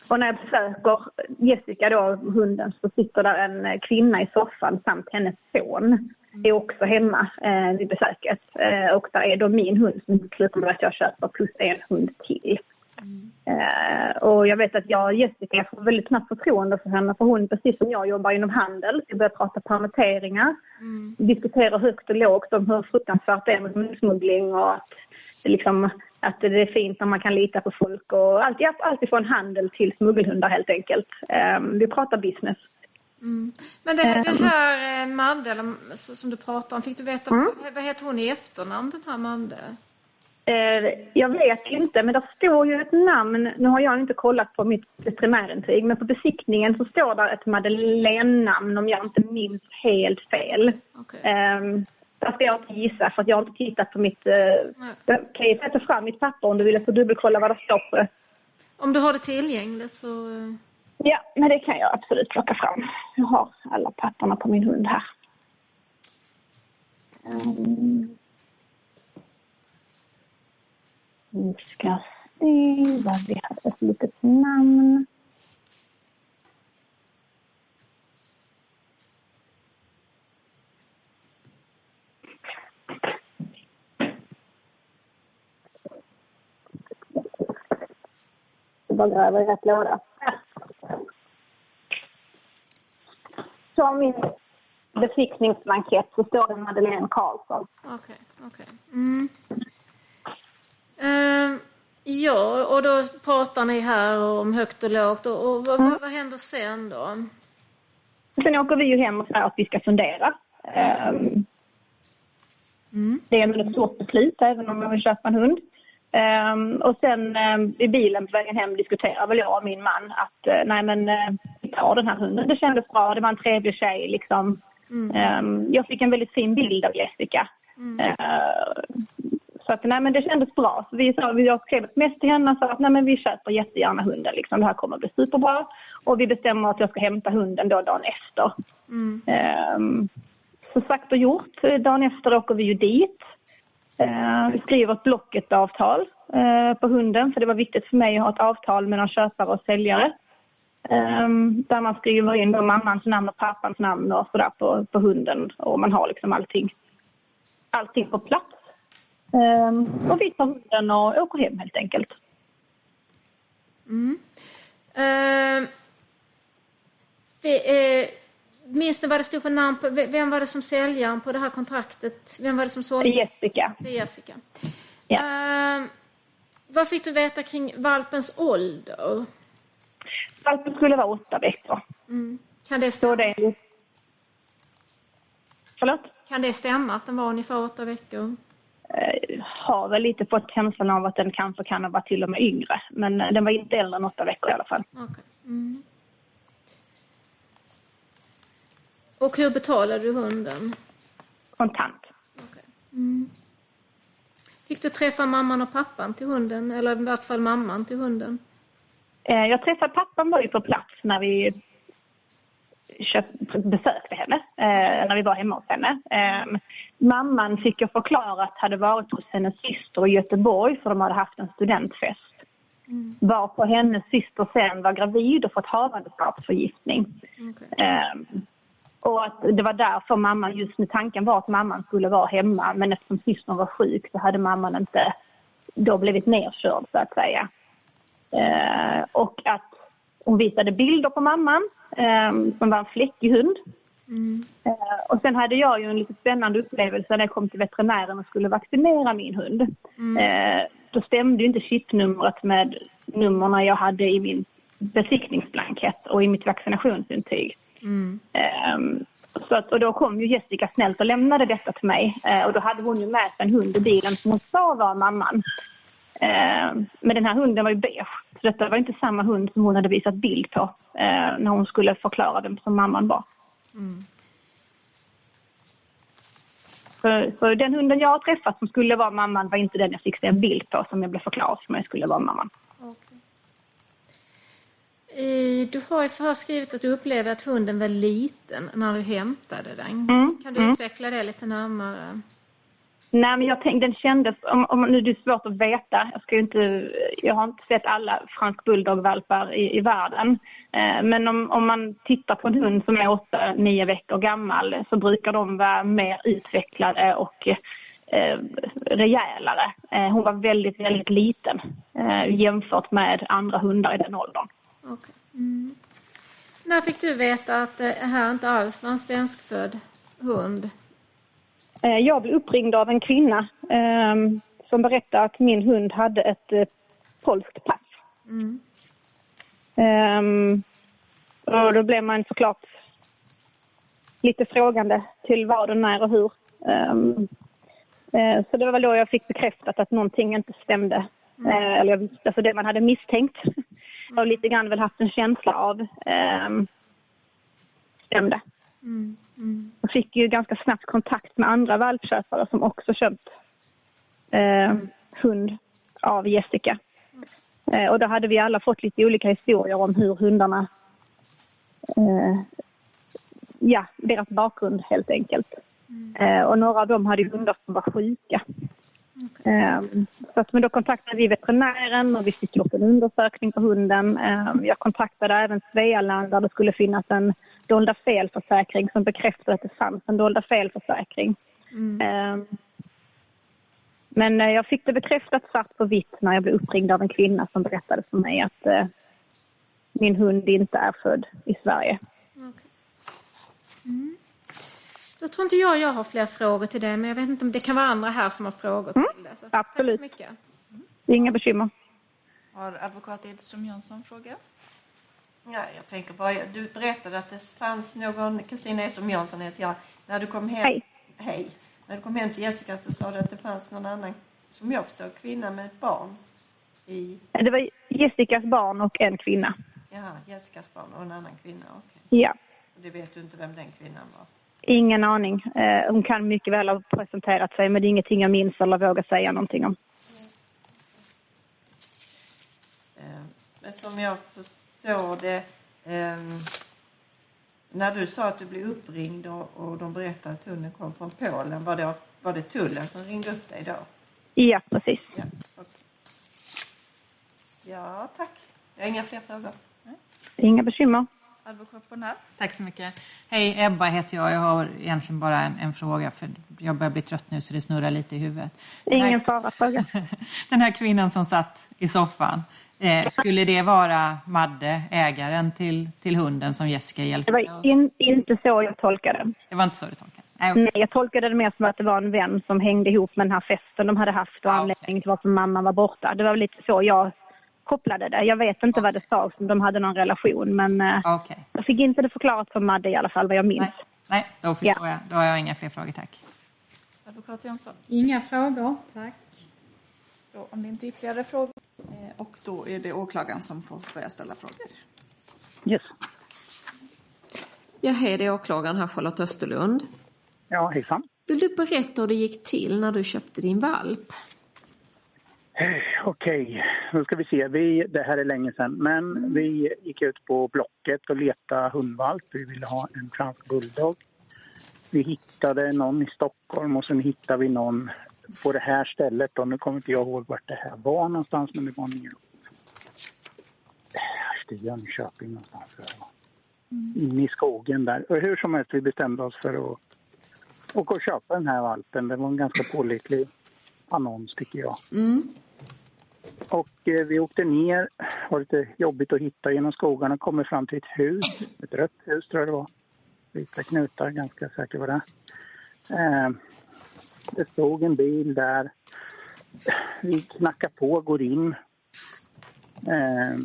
Och när jag besöker Jessica då, hunden, så sitter där en kvinna i soffan samt hennes son är också hemma eh, vid besöket. Eh, och där är då min hund som slutar med att jag köper plus en hund till. Eh, och jag vet att jag och Jessica jag får väldigt snabbt förtroende för henne för hon precis som jag jobbar inom handel. Vi börjar prata permitteringar, diskutera högt och lågt om hur fruktansvärt det är med hundsmuggling och att, det liksom, att det är fint när man kan lita på folk och allt, allt ifrån handel till smuggelhundar helt enkelt. Eh, vi pratar business. Men det, Ehm. den här eh, Madde, som du pratar om, fick du veta, Mm. vad heter hon i efternamn, den här Madde? Eh, jag vet inte, men det står ju ett namn. Nu har jag inte kollat på mitt primärintyg, men på besiktningen så står där ett Madeleine-namn om jag inte minns helt fel. Okej. Um, ska jag inte gissa, för jag har inte tittat på mitt... Uh, jag kan ju sätta fram mitt papper om du vill, så dubbelkolla vad det står på det. Om du har det tillgängligt så... eh, Ja, men det kan jag absolut plocka fram. Jag har alla papperna på min hund här. Ehm. Vi ska se vad vi har ett litet namn. Jag bara gräver i rätt låda. Så min besiktningsblankett så står det Madeleine Karlsson. Okej, okej. Mm. Ehm, ja, och då pratar ni här om högt och lågt. Och, och vad, vad, vad händer sen då? Sen åker vi ju hem och säger att vi ska fundera. Ehm, Det är ett stort beslut, även om man vill köpa en hund. Ehm, och sen ehm, i bilen på vägen hem diskuterar väl jag och min man att eh, nej men eh, vi tar den här hunden. Det kändes bra, det var en trevlig tjej liksom. Ehm, jag fick en väldigt fin bild av Jessica. Ehm, så att nej men det kändes bra. Så vi, sa, vi skrev ett mess till henne och sa att nej men vi köper jättegärna hunden liksom. Det här kommer att bli superbra. Och vi bestämmer att jag ska hämta hunden då dagen efter. Ehm, så sagt och gjort. Dagen efter åker vi ju dit. Eh, vi skriver ett Blocket-avtal eh, på hunden, för det var viktigt för mig att ha ett avtal mellan köpare och säljare. Eh, där man skriver in då mammans namn och pappans namn och sådär på, på hunden och man har liksom allting, allting på plats. Eh, och vi tar hunden och åker hem helt enkelt. Ehm, vi, eh, minns du vad det stod för namn på? Vem var det som säljaren på det här kontraktet? Vem var det som sålde? Jessica. Det är Jessica. Ja. Ehm, vad fick du veta kring valpens ålder? Valpen skulle vara åtta veckor. Kan det stämma? det. Förlåt? Kan det stämma att den var ungefär åtta veckor? Eh, har väl lite fått känslan av att den kanske kan ha varit till och med yngre. Men eh, den var inte äldre än åtta veckor i alla fall. Okej. Mm. Och hur betalade du hunden? Kontant. Mm. Fick du träffa mamman och pappan till hunden? Eller i vart fall mamman till hunden? Eh, Jag träffade pappan var ju på plats när vi köpt, besökte henne, eh, när vi var hemma hos henne. Eh, mamman fick jag förklara att hade varit hos hennes syster i Göteborg för de hade haft en studentfest. Varpå hennes syster sen var gravid och fått havandeskapsförgiftning. Eh, och att det var därför mamman, just med tanken var att mamman skulle vara hemma men eftersom systern var sjuk så hade mamman inte då blivit nerkörd så att säga. Eh, och att hon visade bilder på mamman eh, som var en fläckig hund. Eh, och sen hade jag ju en lite spännande upplevelse när jag kom till veterinären och skulle vaccinera min hund. Eh, då stämde ju inte chipnumret med numren jag hade i min besiktningsblankett och i mitt vaccinationsintyg. Ehm, så att, och då kom ju Jessica snällt och lämnade detta till mig. Eh, och då hade hon ju med sig en hund i bilen som hon sa var mamman. Ehm, men den här hunden var ju beige. Så detta var inte samma hund som hon hade visat bild på eh, när hon skulle förklara vem som mamman var. Så, så den hunden jag har träffat som skulle vara mamman var inte den jag fick se en bild på som jag blev förklarad för mig skulle vara mamman. Eh, Du har i förhör skrivit att du upplevde att hunden var liten när du hämtade den. Mm, Kan du mm. utveckla det lite närmare? Nej, men jag tänkte, den kändes, om, om, nu är det svårt att veta, jag, ska ju inte, jag har inte sett alla fransk bulldog-valpar i, i världen. Eh, men om, om man tittar på en hund som är åtta, nio veckor gammal så brukar de vara mer utvecklade och eh, rejälare. Eh, hon var väldigt, väldigt liten eh, jämfört med andra hundar i den åldern. Okay. Mm. När fick du veta att det här inte alls var en svenskfödd hund? Eh, Jag blev uppringd av en kvinna eh, som berättade att min hund hade ett eh, polskt pass. Mm. Ehm, och då blev man såklart lite frågande till vad och när och hur. Ehm, eh, så det var väl då jag fick bekräftat att någonting inte stämde. Eh, eller jag visste, alltså det man hade misstänkt och lite grann väl haft en känsla av ehm, stämde. Mm. Mm. Jag fick ju ganska snabbt kontakt med andra valpköpare som också köpt eh, hund av Jessica. Eh, och då hade vi alla fått lite olika historier om hur hundarna, eh, ja, deras bakgrund helt enkelt. Eh, och några av dem hade hundar som var sjuka. Okay. så att, men då kontaktade vi veterinären och vi fick gjort en undersökning på hunden. Eh, jag kontaktade även Svealand där det skulle finnas en dolda felförsäkring som bekräftade att det fanns en dolda felförsäkring. Eh, men eh, jag fick det bekräftat svart på vitt när jag blev uppringd av en kvinna som berättade för mig att eh, min hund inte är född i Sverige. Mm. Då tror inte jag jag har fler frågor till dig, men jag vet inte om det kan vara andra här som har frågor till det. Så absolut. Tack så mycket. Inga bekymmer. Har advokat Edström Jönsson frågor? Ja, jag tänker bara, du berättade att det fanns någon, Kristina Edström Jönsson heter jag, när du kom hem. Hej. Hej. När du kom hem till Jessica så sa du att det fanns någon annan, som jag förstår, kvinna med ett barn i, Det var Jessicas barn och en kvinna. jaha, Jessicas barn och en annan kvinna, okej. Ja. Och Det vet du inte vem den kvinnan var? Ingen aning. Eh, hon kan mycket väl ha presenterat sig men det är ingenting jag minns eller vågar säga någonting om. Eh, Men som jag förstår det, ehm, när du sa att du blev uppringd och, och de berättade att hunden kom från Polen, var det, var det tullen som ringde upp dig då? Ja, precis. Ja, okej. ja tack. Jag har inga fler frågor. Inga bekymmer. Tack så mycket. Hej, Ebba heter jag. Jag har egentligen bara en, en fråga för jag börjar bli trött nu så det snurrar lite i huvudet. Den här- Ingen fara, fråga. Den här kvinnan som satt i soffan, eh, skulle det vara Madde, ägaren till, till hunden som Jessica Det hjälpte? var in, inte så jag tolkade det. Det var inte så du tolkade? Nej, okej. Nej, jag tolkade det mer som att det var en vän som hängde ihop med den här festen de hade haft och Ah, anledningen till varför mamman var borta. Det var lite så jag kopplade det. Jag vet inte vad det sa om de hade någon relation men eh, Okej. jag fick inte det förklarat för Madde i alla fall vad jag minns. Nej, nej, då förstår jag. Då har jag inga fler frågor, tack. Advokat Jönsson? Inga frågor, tack. Då, om det inte är ytterligare frågor. Och då är det åklagaren som får börja ställa frågor. Yes. Ja, hej, det är åklagaren här, Charlotte Österlund. Ja, hejsan. Vill du berätta hur det gick till när du köpte din valp? Okej, då ska vi se. Vi, det här är länge sedan, men vi gick ut på Blocket och letade hundvalp. Vi ville ha en fransk bulldog. Vi hittade någon i Stockholm och sen hittade vi någon på det här stället. Och nu kommer inte jag ihåg vart det här var någonstans, men det var neråt. Eh, Efter Jönköping någonstans. var. Inne i skogen där. Och hur som helst, vi bestämde oss för att åka och köpa den här valpen. Det var en ganska pålitlig annons tycker jag. Och eh, vi åkte ner, det var lite jobbigt att hitta genom skogarna, kommer fram till ett hus, ett rött hus tror jag det var. Vita knutar, ganska säker på det. Eh, det stod en bil där. Vi knackar på, går in. Eh,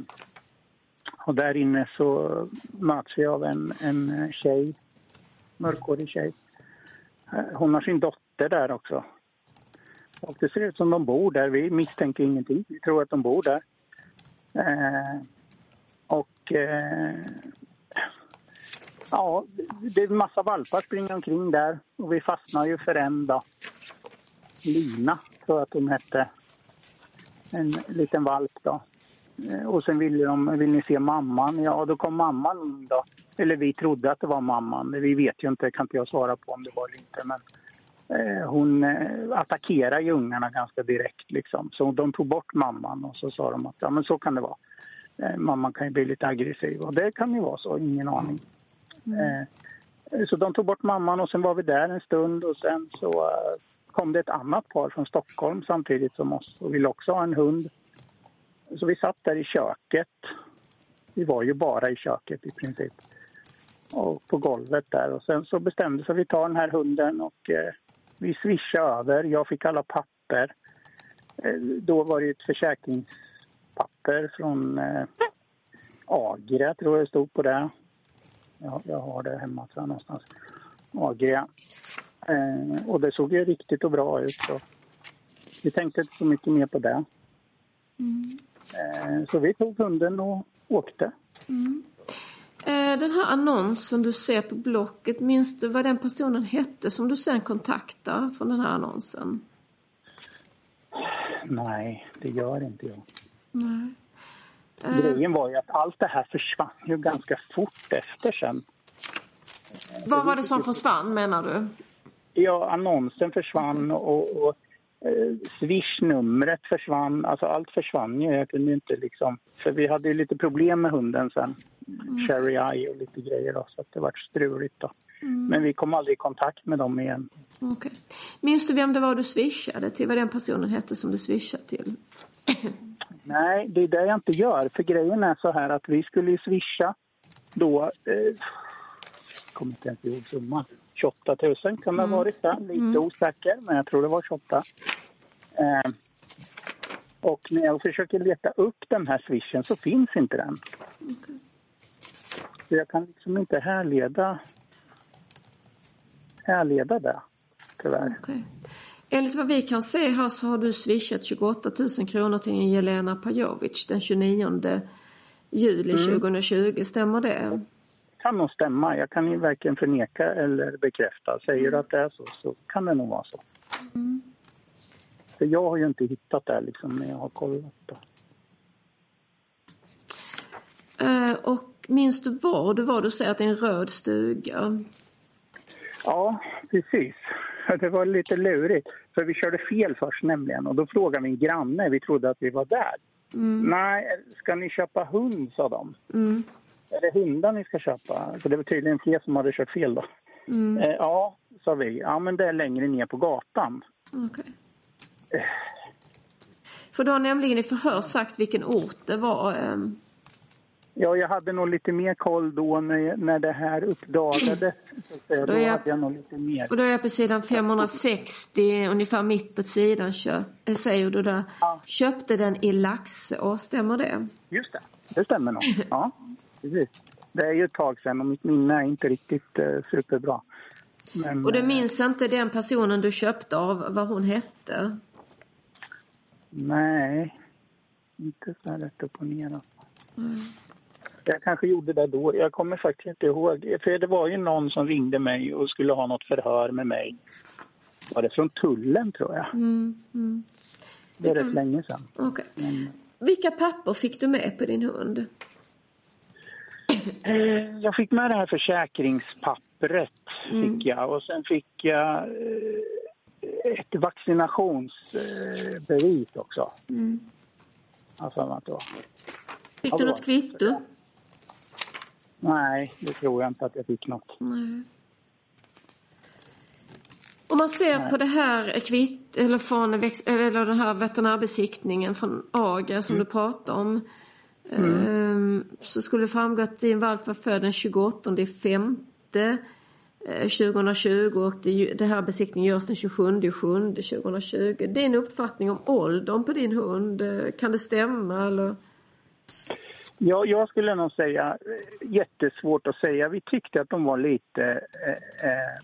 och där inne så möts vi av en, en tjej, mörkhårig tjej. Eh, hon har sin dotter där också. Och det ser ut som de bor där. Vi misstänker ingenting. Vi tror att de bor där. Eh, och eh, ja, det är en massa valpar springer omkring där. Och vi fastnar ju för en då. Lina, tror jag att hon hette. En liten valp då. Eh, och sen ville de, vill ni se mamman? Ja, då kom mamman in då. Eller vi trodde att det var mamman. Vi vet ju inte, kan inte jag svara på om det var eller inte. Men eh, hon eh, attackerade ju ungarna ganska direkt liksom. Så de tog bort mamman och så sa de att ja men så kan det vara. Eh, mamman kan ju bli lite aggressiv och det kan ju vara så, ingen aning. Mm. Eh, så de tog bort mamman och sen var vi där en stund och sen så eh, kom det ett annat par från Stockholm samtidigt som oss och ville också ha en hund. Så vi satt där i köket. Vi var ju bara i köket i princip. Och på golvet där. Och sen så bestämde sig att vi tar den här hunden och eh, vi swishade över. Jag fick alla papper. Eh, då var det ett försäkringspapper från eh, Agria, tror jag det stod på det. Ja, jag har det hemma tror jag, någonstans. Agria. Eh, och det såg ju riktigt och bra ut. Så vi tänkte inte så mycket mer på det. Eh, så vi tog hunden och åkte. Eh, Den här annonsen du ser på Blocket, minns du vad den personen hette som du sen kontaktar från den här annonsen? Nej, det gör inte jag. Nej. Grejen var ju att allt det här försvann ju ganska fort efter sen. Vad var det som försvann menar du? Ja, annonsen försvann och, och eh, Swish-numret försvann. Alltså allt försvann ju. Jag kunde inte liksom... För vi hade ju lite problem med hunden sen. Cherry Eye och lite grejer då, så att det vart struligt då. Men vi kom aldrig i kontakt med dem igen. Okej. Minns du vem det var du swishade till? Vad den personen hette som du swishade till? Nej, det är det jag inte gör. För grejen är så här att vi skulle ju swisha då... Eh, jag kommer inte ens ihåg summan. 28 000 kan det ha varit där. Lite osäker, men jag tror det var 28. Eh, och när jag försöker leta upp den här swishen så finns inte den. Så jag kan liksom inte härleda, härleda det, tyvärr. Okej. Enligt vad vi kan se här så har du swishat 28 000 kronor till en Jelena Pajovic den 29 juli 2020. Stämmer det? kan nog stämma. Jag kan ju varken förneka eller bekräfta. Säger du att det är så, så kan det nog vara så. För jag har ju inte hittat det liksom när jag har kollat. Då. Eh, och minns du var du var? Du säger att det är en röd stuga. Ja, precis. Det var lite lurigt. För vi körde fel först nämligen. Och då frågade min granne, vi trodde att vi var där. Nej, ska ni köpa hund, sa de. Mm. Är det hundar ni ska köpa? För det var tydligen fler som hade kört fel då. Eh, ja, sa vi. Ja, men det är längre ner på gatan. Okej. För du har nämligen i förhör sagt vilken ort det var. Ja, jag hade nog lite mer koll då när, när det här uppdagades. Då Då jag- hade jag nog lite mer. Och då är jag på sidan 560, ungefär mitt på sidan, kö- eh, säger du där. Köpte den i Laxå, stämmer det? Just det, det stämmer nog. Ja, precis. Det är ju ett tag sedan och mitt minne är inte riktigt eh, superbra. Men, Och det eh, minns inte den personen du köpte av vad hon hette? Nej, inte så här rätt upp och ner. alltså. Jag kanske gjorde det då. Jag kommer faktiskt inte ihåg. För det var ju någon som ringde mig och skulle ha något förhör med mig. Var det från tullen tror jag? Mm, mm. Det är Det rätt kan- länge sedan. Okej. Men, Vilka papper fick du med på din hund? eh, jag fick med det här försäkringspappret. Fick jag. Och sen fick jag eh, ett vaccinationsbevis också. Mm. Det var. Fick du något kvitto? Nej, det tror jag inte att jag fick något. Nej. Om man ser Nej. på det här kvitt, eller från eller den här veterinärbesiktningen från AGA som du pratade om. ehm, Så skulle det framgå att din valp var född den 28 femte eh, 2020 och det, det här besiktningen görs den 27 7 2020. Din uppfattning om åldern på din hund, eh, kan det stämma eller? Ja, jag skulle nog säga eh, jättesvårt att säga. Vi tyckte att de var lite, eh, eh,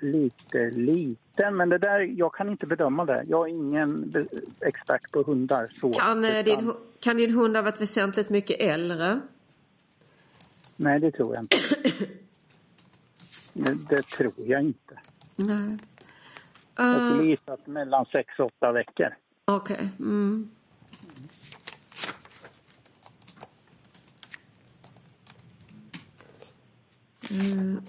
lite liten, men det där, jag kan inte bedöma det. Jag är ingen expert på hundar. Så, Kan, eh, din, utan- hu- kan din hund ha varit väsentligt mycket äldre? Nej, det tror jag inte. det, det tror jag inte. Nej. Jag Eh, skulle gissa mellan sex och åtta veckor. Okej. Mm. Mm.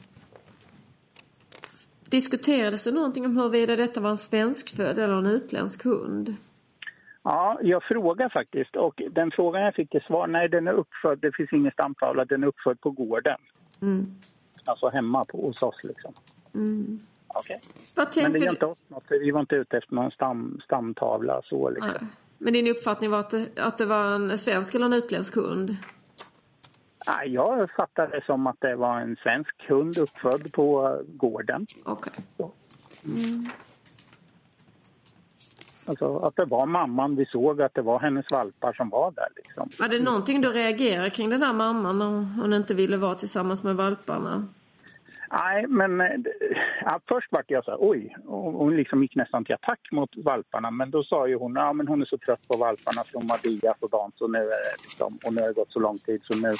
Diskuterades det någonting om huruvida detta var en svenskfödd eller en utländsk hund? Ja, jag frågar faktiskt och den frågan jag fick till svar, nej den är uppfödd, det finns ingen stamtavla, den är uppfödd på gården. Mm. Alltså hemma på, hos oss liksom. Mm. Vad Men det är inte oss något, vi var inte ute efter någon stam, stamtavla så liksom. Nej. Men din uppfattning var att det, att det var en svensk eller en utländsk hund? Jag fattade det som att det var en svensk hund uppfödd på eh, gården. Okej. Mm. Alltså att det var mamman, vi såg att det var hennes valpar som var där liksom. Var det någonting du reagerade kring den här mamman när hon inte ville vara tillsammans med valparna? Nej, men eh, ja, först vart jag så här, oj, och hon liksom gick nästan till attack mot valparna. Men då sa ju hon, ja men hon är så trött på valparna har diat och dagen så nu är det liksom, och nu har det gått så lång tid så nu,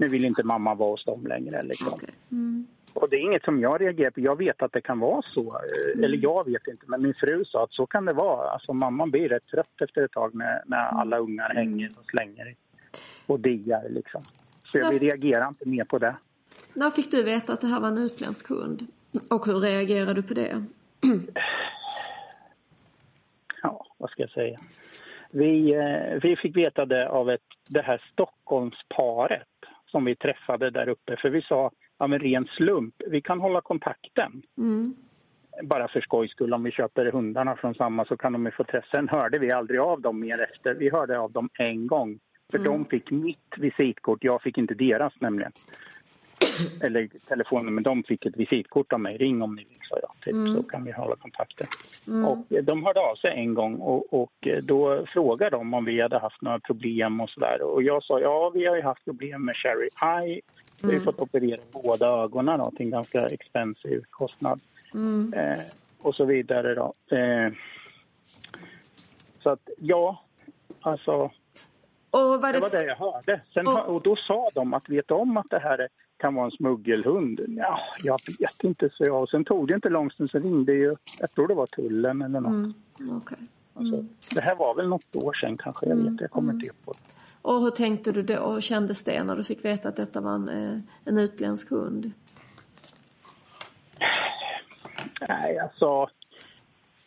nu vill inte mamma vara hos dem längre liksom. Mm. Och det är inget som jag reagerar på. Jag vet att det kan vara så. eh, Eller jag vet inte, men min fru sa att så kan det vara. Alltså mamman blir rätt trött efter ett tag när, när alla ungar hänger och slänger och diar liksom. Så jag, reagerar inte mer på det. När fick du veta att det här var en utländsk hund? Och hur reagerade du på det? ja, vad ska jag säga? Vi, eh, vi fick veta det av ett, det här Stockholmsparet som vi träffade där uppe. För vi sa, av en ren slump, vi kan hålla kontakten. Mm. Bara för skojs skull, om vi köper hundarna från samma så kan de få träffa. Sen hörde vi aldrig av dem mer efter. Vi hörde av dem en gång. För Mm. de fick mitt visitkort, jag fick inte deras nämligen. Eller telefonen, men de fick ett visitkort av mig. Ring om ni vill, sa jag. Typ, Mm. Så kan vi hålla kontakten. Mm. Och eh, de hörde av sig en gång och, och eh, då frågade de om vi hade haft några problem och sådär. Och jag sa ja, vi har ju haft problem med Cherry Eye. Vi har Mm. fått operera båda ögonen då, till en ganska expensiv kostnad. Mm. Eh, och så vidare då. Eh, så att ja, alltså det var det jag hörde. Sen, Och- och då sa de att vet om att det här är- kan vara en smuggelhund? Ja, jag vet inte, så jag. Och sen tog det inte lång stund, så ringde ju, jag tror det var tullen eller något. Mm. Okej. Alltså, det här var väl något år sedan kanske, jag vet jag kommer inte ihåg. Och hur tänkte du då? Och kändes det när du fick veta att detta var en, eh, en utländsk hund? Nej, alltså...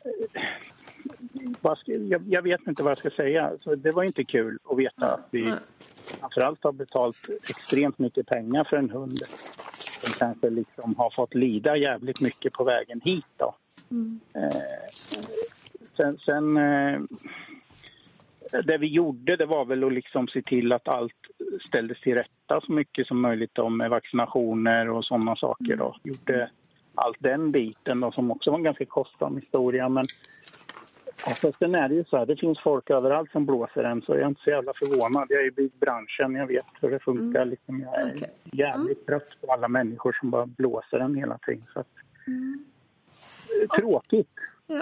eh, jag, jag vet inte vad jag ska säga. Så det var inte kul att veta att vi framförallt har betalt extremt mycket pengar för en hund som kanske liksom har fått lida jävligt mycket på vägen hit. Då. Mm. Eh, sen, sen eh, det vi gjorde det var väl att liksom se till att allt ställdes till rätta så mycket som möjligt då, med vaccinationer och sådana saker. Då. Gjorde allt den biten då, som också var en ganska kostsam historia. Men alltså, sen är det ju så här, det finns folk överallt som blåser en så jag är inte så jävla förvånad. Jag är i byggbranschen, jag vet hur det funkar. Liksom, jag är Okej. jävligt trött på alla människor som bara blåser en hela tiden. Så att, eh, Tråkigt. Ja.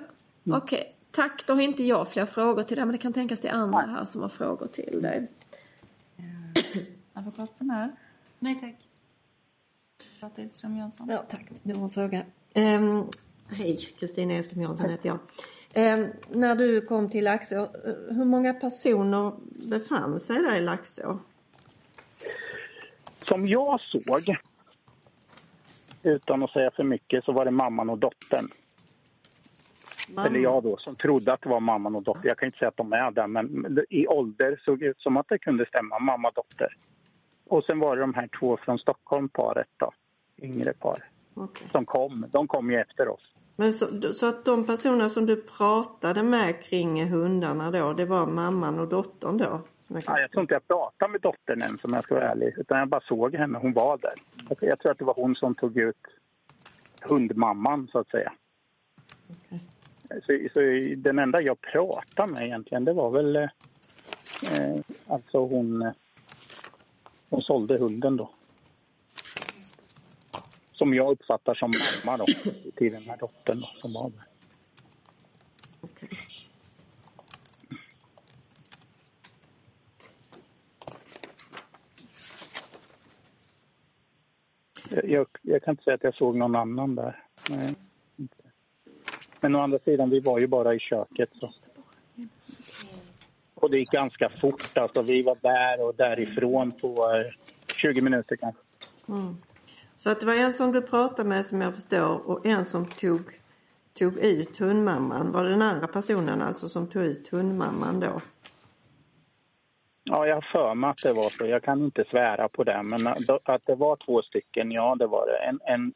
Okej. tack, då har inte jag fler frågor till dig men det kan tänkas till andra här som har frågor till dig. Advokat på när? Nej tack. Edström Jönsson. Ja, tack. Du har en fråga. Um, hej, Kristina Edström Jönsson heter jag. Um, när du kom till Laxå, uh, hur många personer befann sig där i Laxå? Som jag såg, utan att säga för mycket, så var det mamman och dottern. Mamma. Eller jag då, som trodde att det var mamman och dotter. Jag kan inte säga att de är där, men i ålder såg det ut som att det kunde stämma. Mamma och dotter. Och sen var det de här två från Stockholm, paret då. Yngre par. Okej. Som kom. De kom ju efter oss. Men så, så att de personer som du pratade med kring hundarna då, det var mamman och dottern då? Jag. Ja, jag tror inte jag pratade med dottern än, om jag ska vara ärlig. Utan jag bara såg henne. Hon var där. Jag- tror att det var hon som tog ut hundmamman, så att säga. Så, så den enda jag pratade med egentligen, det var väl... Eh, alltså hon... eh, Hon sålde hunden då. Som jag uppfattar som mamma då, till den här dottern då, som var där. Jag, jag, jag kan inte säga att jag såg någon annan där. Nej, inte. Men å andra sidan, vi var ju bara i köket. Så. Och det gick ganska fort. Alltså, vi var där och därifrån på eh, 20 minuter kanske. Mm. Så att det var en som du pratade med som jag förstår och en som tog, tog ut hundmamman. Var det den andra personen alltså som tog ut hundmamman då? Ja, jag har för mig att det var så. Jag kan inte svära på det. Men att det var två stycken, ja det var det. En, en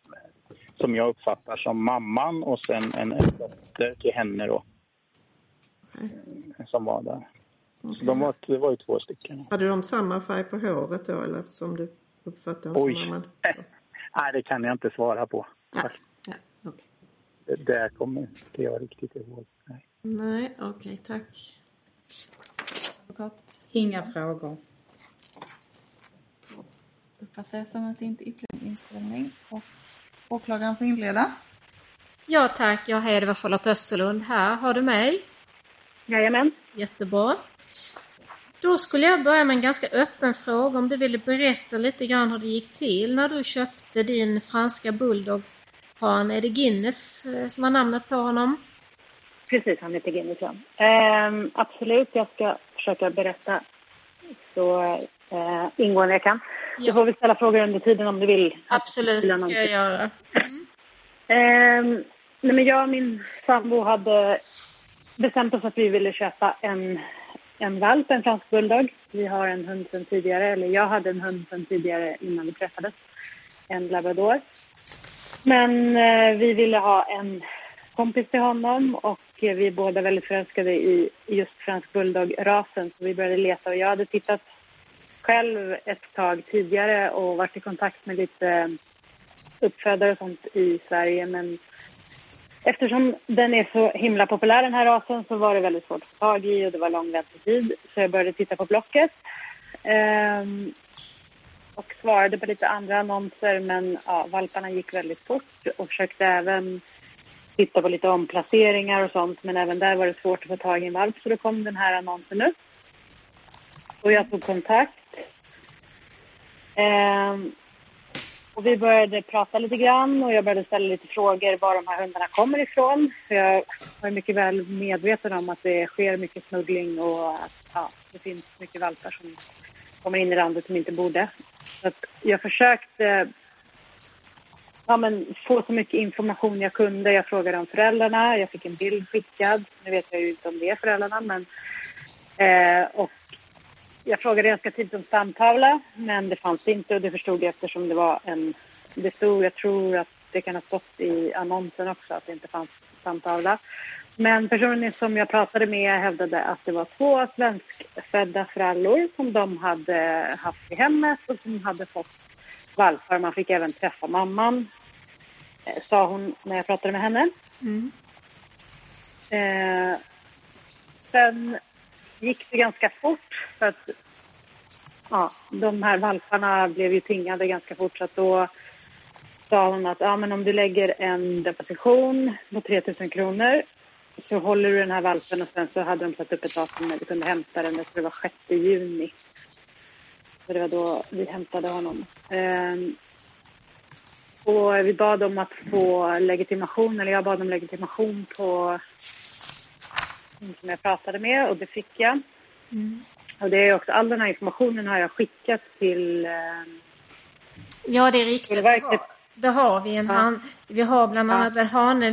som jag uppfattar som mamman och sen en, en dotter till henne då. Som var där. Så de var, det var ju två stycken. Hade de samma färg på håret då eller som du uppfattade dem Oj. som mamman? Nej, det kan jag inte svara på. Ja, okej. Det där kommer inte jag riktigt ihåg. Nej. Nej, okej, tack. Advokat. Inga frågor. Uppfattar jag som att det inte är ytterligare inspelning. Och åklagaren får inleda. Ja tack, jag var Charlotte Österlund här. Har du mig? Jajamän. Jättebra. Då skulle jag börja med en ganska öppen fråga om du ville berätta lite grann hur det gick till när du köpte din franska bulldog. Han, är det Guinness eh, som var namnet på honom? Precis, han heter Guinness. ja. Ehm, absolut, jag ska försöka berätta så eh, ingående jag kan. Du får väl ställa frågor under tiden om du vill. Absolut, det ska jag göra. Ehm, nej men jag och min sambo hade bestämt oss att vi ville köpa en, en valp, en fransk bulldog. Vi har en hund sedan tidigare, eller jag hade en hund sedan tidigare innan vi träffades. En labrador. Men eh, vi ville ha en kompis till honom och eh, vi är båda väldigt förälskade i i just fransk bulldog-rasen. Så vi började leta och jag hade tittat själv ett tag tidigare och varit i kontakt med lite uppfödare och sånt i Sverige. Men eftersom den är så himla populär den här rasen så var det väldigt svårt att få tag i och det var lång väntetid. Så jag började titta på Blocket. Ehm, och svarade på lite andra annonser men ja, valparna gick väldigt fort och försökte även titta på lite omplaceringar och sånt men även där var det svårt att få tag i en valp så då kom den här annonsen upp. Och jag tog kontakt. Ehm, och vi började prata lite grann och jag började ställa lite frågor var de här hundarna kommer ifrån. För jag var mycket väl medveten om att det sker mycket smuggling och att ja, det finns mycket valpar som kommer in i landet som inte borde. Så att jag försökte ja, men, få så mycket information jag kunde. Jag frågade om föräldrarna, jag fick en bild skickad. Nu vet jag ju inte om det är föräldrarna, men... Eh, och jag frågade ganska tidigt om stamtavla, men det fanns inte och det förstod jag eftersom det var en... Det stod, jag tror att det kan ha stått i annonsen också att det inte fanns stamtavla. Men personen som jag pratade med hävdade att det var två svenskfödda frallor som de hade haft i hemmet och som hade fått valpar. Man fick även träffa mamman, eh, sa hon när jag pratade med henne. Eh, sen gick det ganska fort för att ja, de här valparna blev ju tingade ganska fort så att då sa hon att ja, men om du lägger en deposition på 3 000 kronor så håller du den här valpen och sen så hade de satt upp ett datum när vi kunde hämta den. Jag tror det var 6 juni. Så det var då vi hämtade honom. Ehm, och vi bad om att få legitimation, eller jag bad om legitimation på som jag pratade med och det fick jag. Och det är också, all den här informationen har jag skickat till... ehm, Ja, det är riktigt. Det har, det har vi. En Ja. han, vi har bland Ja. annat en hane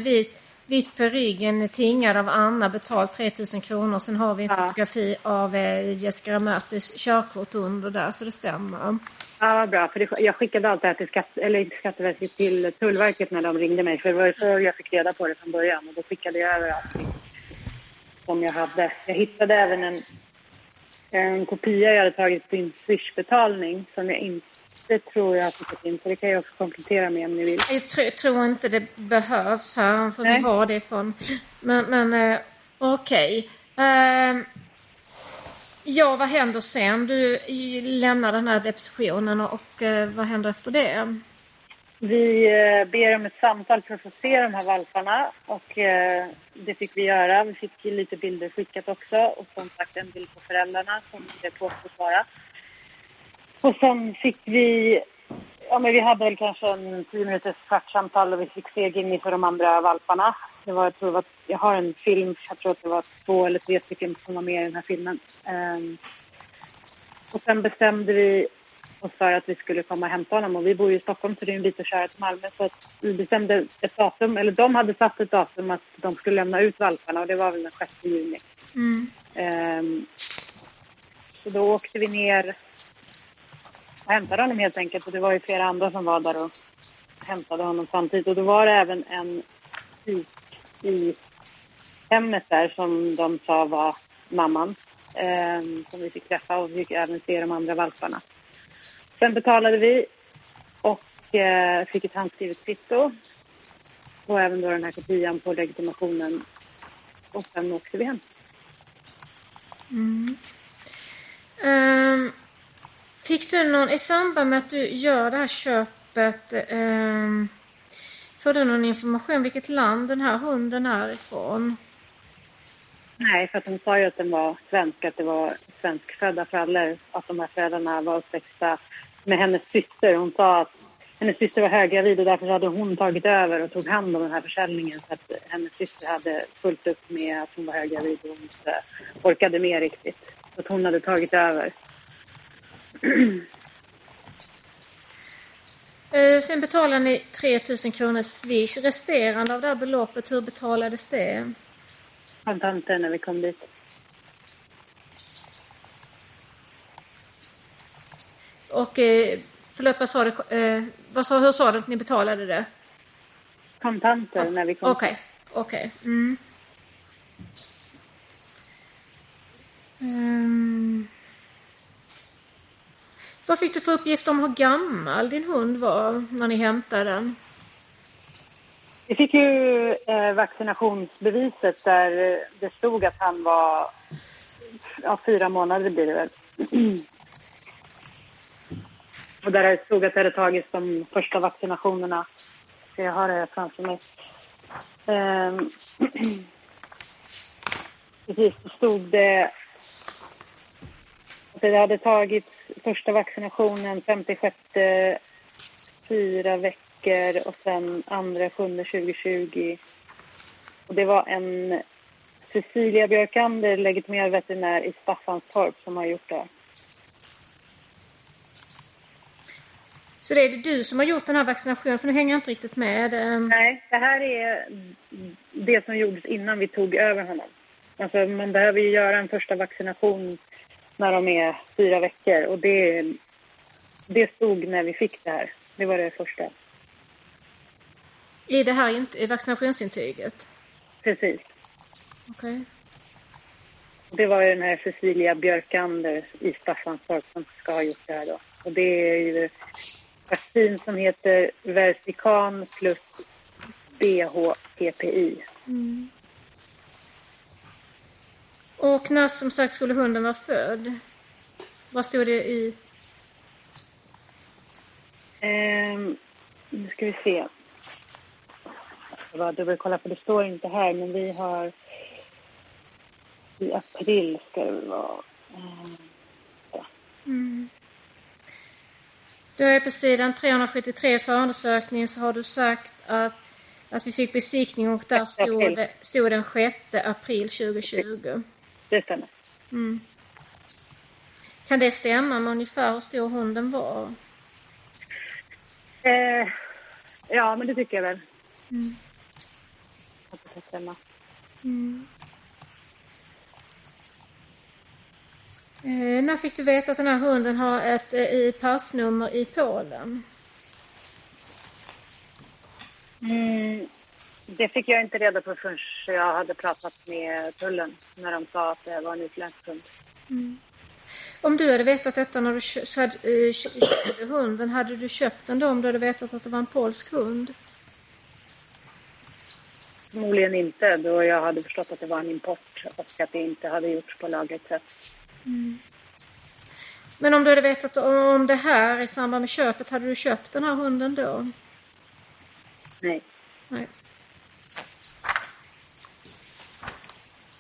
vit, vit på ryggen, tingad av Anna, betalt 3000 kronor. Sen har vi en Ja. fotografi av eh, Jessica Ramertis körkort under där, så det stämmer. Ja, vad bra. För det, jag skickade allt det här till, skatt, eller inte Skatteverket, till Tullverket när de ringde mig. För det var så jag fick reda på det från början. Och då skickade jag över allting som jag hade. Jag hittade även en, en kopia jag hade tagit på en Swish-betalning som jag inte tror jag har skickat in. Så det kan jag också komplettera med om ni vill. Jag tr- tror inte det behövs här, för Nej. vi har det från... Men, men eh, okej. Ehm, ja, vad händer sen? Du lämnar den här depositionen och eh, vad händer efter det? Vi eh, ber om ett samtal för att få se de här valparna och det fick vi göra. Vi fick lite bilder skickat också och som sagt en bild på föräldrarna som det påstås vara. Och sen fick vi, ja men vi hade väl kanske en tio minuters kvartssamtal och vi fick se Gimmi för de andra valparna. Det var, jag, tror var, jag har en film, jag tror att det var två eller tre stycken som var med i den här filmen. Ehm, och sen bestämde vi oss för att vi skulle komma och hämta honom. Och vi bor ju i Stockholm så det är en bit att köra till Malmö. Så att vi bestämde ett datum, eller de hade satt ett datum att de skulle lämna ut valparna och det var väl den 6 juni. Mm. Ehm, så då åkte vi ner hämtade honom helt enkelt. Och det var ju flera andra som var där och hämtade honom samtidigt. Och då var det även en typ i hemmet där som de sa var mamman. Eh, som vi fick träffa och vi fick även se de andra valparna. Sen betalade vi och eh, fick ett handskrivet kvitto. Och även då den här kopian på legitimationen. Och sen åkte vi hem. Mm. Um, fick du någon, i samband med att du gör det här köpet, eh, får du någon information vilket land den här hunden är ifrån? Nej, för att de sa ju att den var svensk, att det var svenskfödda föräldrar. Att de här föräldrarna var uppväxta med hennes syster. Hon sa att hennes syster var höggravid och därför hade hon tagit över och tog hand om den här försäljningen. Så att hennes syster hade fullt upp med att hon var höggravid och hon inte orkade med riktigt. Så att hon hade tagit över. Eh, sen betalar ni 3000 kronor swish. Resterande av det här beloppet, hur betalades det? Kontanter när vi kom dit. Och eh, förlåt, vad sa du? Eh, vad sa, hur sa du att ni betalade det? Kontanter när vi kom Okej, okej. Mm. Ehm. Vad fick du för uppgift om hur gammal din hund var när ni hämtade den? Vi fick ju eh, vaccinationsbeviset där det stod att han var ja, fyra månader blir det väl. Och där det stod att det hade tagits de första vaccinationerna. Så jag har det här framför mig. Ehm, precis, då stod det det hade tagits första vaccinationen 56 fyra veckor och sen andra sjunde 2020. Och det var en Cecilia Björkander, legitimerad veterinär i Staffanstorp, som har gjort det. Så det är det du som har gjort den här vaccinationen, för nu hänger jag inte riktigt med. Ehm, Nej, det här är det som gjordes innan vi tog över honom. Alltså man behöver ju göra en första vaccination när de är fyra veckor och det, det stod när vi fick det här. Det var det första. I det här i vaccinationsintyget? Precis. Okej. Det var ju den här Cecilia Björkander i Staffanstorp som ska ha gjort det här då. Och det är ju vaccin som heter Versican plus BHPPI. Mm. Och när som sagt skulle hunden vara född? Vad stod det i? Ehm, nu ska vi se. Ska bara dubbelkolla för det står inte här men vi har I april ska det vara. Mm. Mm. Då är på sidan 373 för undersökningen så har du sagt att, att vi fick besiktning och där stod, stod den 6 april 2020. Det stämmer. Mm. Kan det stämma med ungefär hur stor hunden var? Eh, ja, men det tycker jag väl. Mm. Att det ska stämma. Mm. Eh, när fick du veta att den här hunden har ett eh, passnummer i Polen? Mm, det fick jag inte reda på förrän jag hade pratat med tullen när de sa att det var en utländsk hund. Mm. Om du hade vetat detta när du kö eh, köpte hunden, hade du köpt den då om du hade vetat att det var en polsk hund? Förmodligen inte, då jag hade förstått att det var en import och att det inte hade gjorts på lagligt sätt. Mm. Men om du hade vetat om det här i samband med köpet, hade du köpt den här hunden då? Nej. Nej.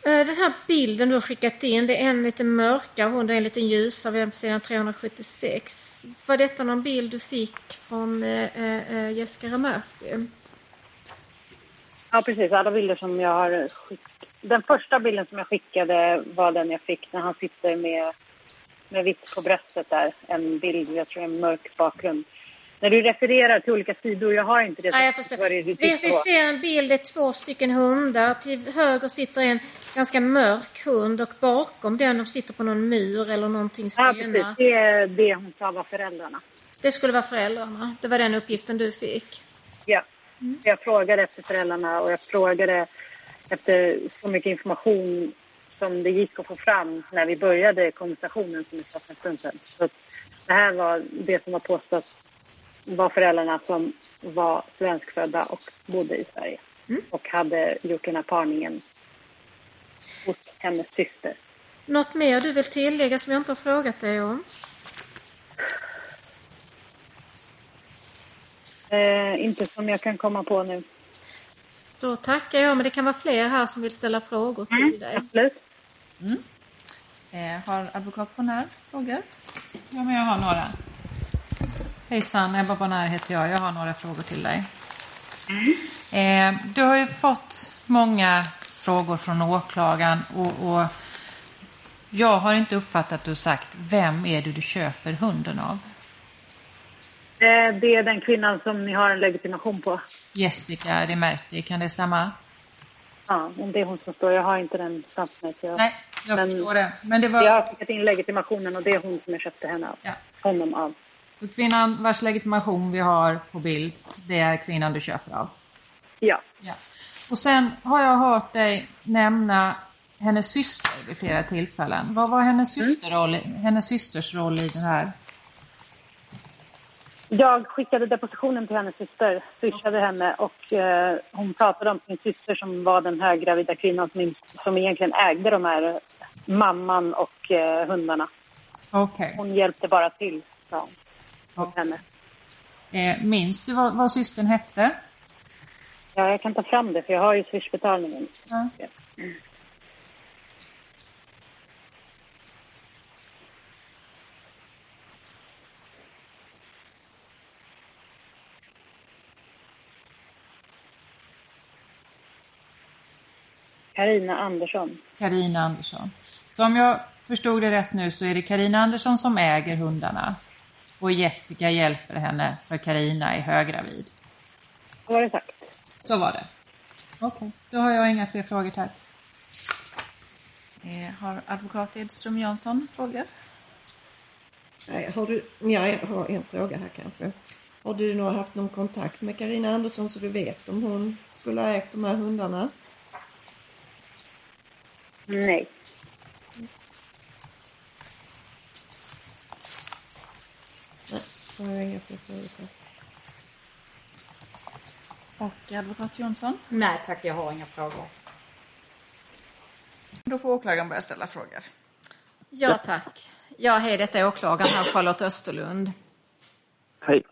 Eh, den här bilden du har skickat in, det är en lite mörkare hund och en lite ljusare, vi är på sidan 376. Var detta någon bild du fick från eh, eh, Jessica Ramerti? Ja, precis. Alla bilder som jag har skickat. Den första bilden som jag skickade var den jag fick när han sitter med, med vitt på bröstet där. En bild, jag tror en mörk bakgrund. När du refererar till olika sidor, jag har inte det. Nej, jag förstår. Det Vi, vi ser en bild, det är två stycken hundar. Till höger sitter en ganska mörk hund och bakom den de sitter på någon mur eller någonting Ja, precis. Det är det hon sa var föräldrarna. Det skulle vara föräldrarna. Det var den uppgiften du fick. Ja. Jag frågade efter föräldrarna och jag frågade efter så mycket information som det gick att få fram när vi började konversationen som vi sa för en stund sedan. Så det här var det som var påstått var föräldrarna som var svenskfödda och bodde i Sverige. Och hade gjort den här parningen hos hennes syster. Något mer du vill tillägga som jag inte har frågat dig om? Eh, inte som jag kan komma på nu. Då tackar jag, men det kan vara fler här som vill ställa frågor till dig. Absolut. Eh, har advokat Bonär frågor? Ja, men jag har några. Hejsan, Ebba Bonär heter jag. Jag har några frågor till dig. Eh, du har ju fått många frågor från åklagaren och, och jag har inte uppfattat att du sagt vem är det du köper hunden av? Det är den kvinnan som ni har en legitimation på. Jessica Rimerti, kan det stämma? Ja, det är hon som står. Jag har inte den framför mig. Jag... Nej, jag förstår det. Men det var... Jag har skickat in legitimationen och det är hon som jag köpte henne av. Ja. Honom av. Och Kvinnan vars legitimation vi har på bild, det är kvinnan du köper av? Ja. Ja. Och sen har jag hört dig nämna hennes syster vid flera tillfällen. Vad var hennes, systerroll, hennes systers roll i den här? Jag skickade depositionen till hennes syster, swishade henne och eh, hon pratade om sin syster som var den höggravida kvinnan som, som egentligen ägde de här mamman och eh, hundarna. Okej. Hon hjälpte bara till, sa hon. Och henne. Eh, minns du vad, vad systern hette? Ja, jag kan ta fram det för jag har ju swishbetalningen. Ja. Mm. Carina Andersson. Karina Andersson. Så om jag förstod det rätt nu så är det Karina Andersson som äger hundarna. Och Jessica hjälper henne för Karina är höggravid. Var det sagt? Så var det. Okej, då har jag inga fler frågor tack. Eh, har advokat Edström Jansson frågor? Nej, har du, ja, jag har en fråga här kanske. Har du nog haft någon kontakt med Karina Andersson så du vet om hon skulle ha ägt de här hundarna? Nej. Har jag inga fler frågor. Och advokat Jonsson? Nej tack, jag har inga frågor. Då får åklagaren börja ställa frågor. Ja, tack. Ja, hej, detta är åklagaren här, Charlotte Österlund. Hej.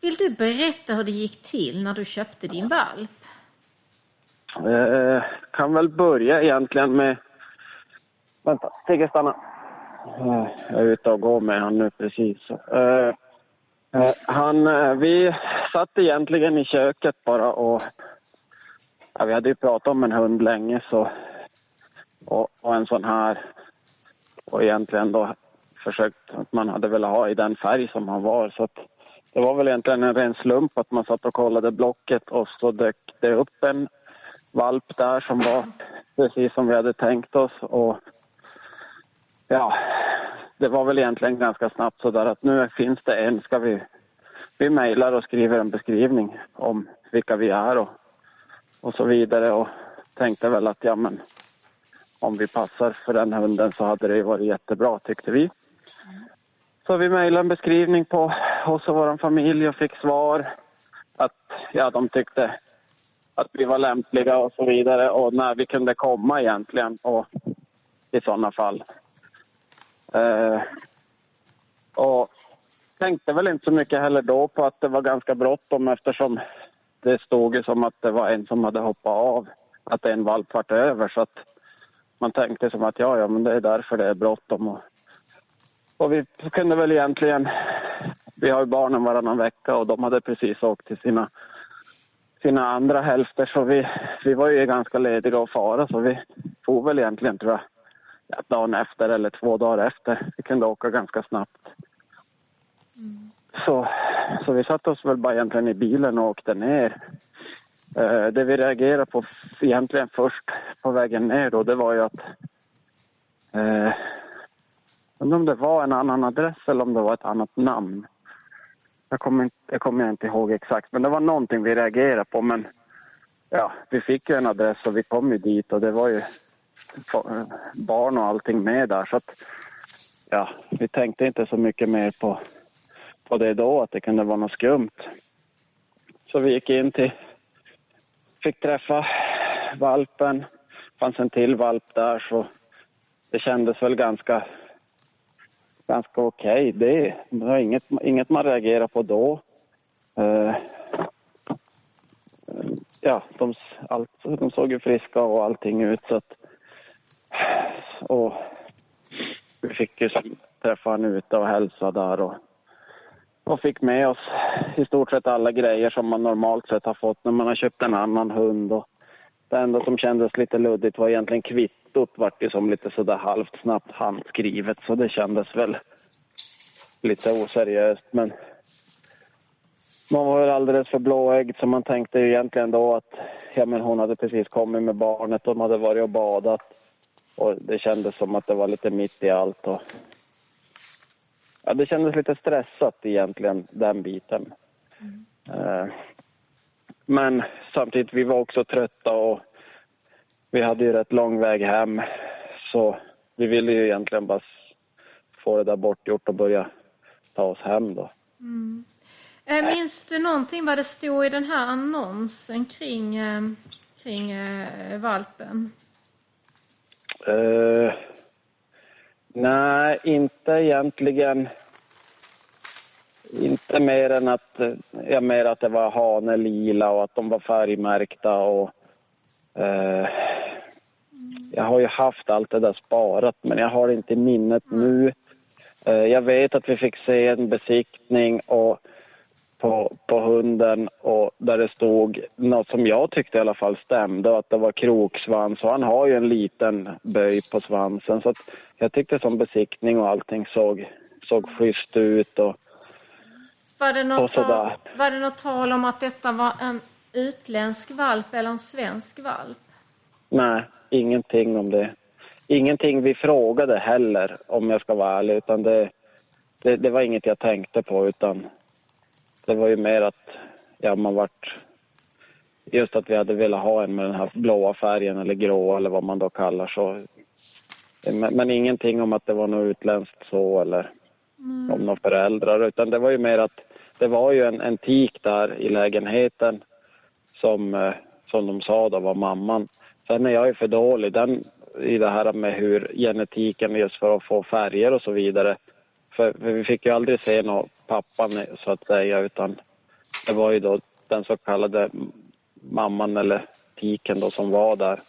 Vill du berätta hur det gick till när du köpte din valp? Eh, kan väl börja egentligen med Vänta, Tigge stanna. Eh, Jag är ute och går med han nu precis. Eh, Eh, han, eh, vi satt egentligen i köket bara och ja, vi hade ju pratat om en hund länge så och, och en sån här. Och egentligen då försökt att man hade velat ha i den färg som han var. Så att det var väl egentligen en ren slump att man satt och kollade blocket och så dök det upp en valp där som var precis som vi hade tänkt oss. Och ja, det var väl egentligen ganska snabbt så där att nu finns det en, ska vi, vi mejlar och skriver en beskrivning om vilka vi är och, och så vidare och tänkte väl att ja men om vi passar för den hunden så hade det ju varit jättebra tyckte vi. Så vi mejlade en beskrivning på oss och vår familj och fick svar att ja, de tyckte att vi var lämpliga och så vidare och när vi kunde komma egentligen och i sådana fall. Eh, och tänkte väl inte så mycket heller då på att det var ganska bråttom eftersom det stod ju som att det var en som hade hoppat av, att en valp vart över. Så att man tänkte som att ja, ja, men det är därför det är bråttom. Och, och vi kunde väl egentligen, vi har ju barnen varannan vecka och de hade precis åkt till sina, sina andra hälfter. Så vi, vi var ju ganska lediga och fara. Så vi får väl egentligen tror jag dagen efter eller två dagar efter. Vi kunde åka ganska snabbt. Så, så vi satte oss väl bara egentligen i bilen och åkte ner. Eh, det vi reagerade på egentligen först på vägen ner då, det var ju att eh, undrar om det var en annan adress eller om det var ett annat namn. Jag kommer, inte, jag kommer inte ihåg exakt, men det var någonting vi reagerade på. Men ja, vi fick ju en adress och vi kom ju dit och det var ju barn och allting med där. Så att, ja, vi tänkte inte så mycket mer på, på det då, att det kunde vara något skumt. Så vi gick in till, fick träffa valpen. fanns en till valp där så det kändes väl ganska, ganska okej. Det, det var inget, inget man reagerade på då. Uh, ja, de, allt, de såg ju friska och allting ut så att och vi fick ju träffa honom ute och hälsa där och, och fick med oss i stort sett alla grejer som man normalt sett har fått när man har köpt en annan hund. Och det enda som kändes lite luddigt var egentligen kvittot vart det som lite sådär halvt snabbt handskrivet så det kändes väl lite oseriöst men man var väl alldeles för blåögd så man tänkte ju egentligen då att ja, men hon hade precis kommit med barnet och de hade varit och badat. Och det kändes som att det var lite mitt i allt. Och... Ja, det kändes lite stressat egentligen, den biten. Eh, Men samtidigt, vi var också trötta och vi hade ju rätt lång väg hem. Så vi ville ju egentligen bara få det där bortgjort och börja ta oss hem då. Mm. Eh, minns du någonting vad det stod i den här annonsen kring, eh, kring eh, valpen? Uh, nej, inte egentligen. Inte mer än att, eh, ja, mer att det var hane lila och att de var färgmärkta. Och, eh, jag har ju haft allt det där sparat, men jag har det inte i minnet nu. Eh, jag vet att vi fick se en besiktning och på, på hunden och där det stod något som jag tyckte i alla fall stämde och att det var kroksvans och han har ju en liten böj på svansen så jag tyckte som besiktning och allting såg, såg schysst ut och, Var det, och något tal, sådär. var det något tal om att detta var en utländsk valp eller en svensk valp? Nej, ingenting om det. Ingenting vi frågade heller om jag ska vara ärlig utan det, det, det var inget jag tänkte på utan det var ju mer att ja, man vart just att vi hade velat ha en med den här blåa färgen eller grå eller vad man då kallar så. Men, men ingenting om att det var något utländskt så eller om några föräldrar utan det var ju mer att det var ju en, en tik där i lägenheten som, eh, som de sa då var mamman. Sen är jag ju för dålig den, i det här med hur genetiken just för att få färger och så vidare. För, för vi fick ju aldrig se någon pappan så att säga utan det var ju då den så kallade mamman eller tiken då som var där.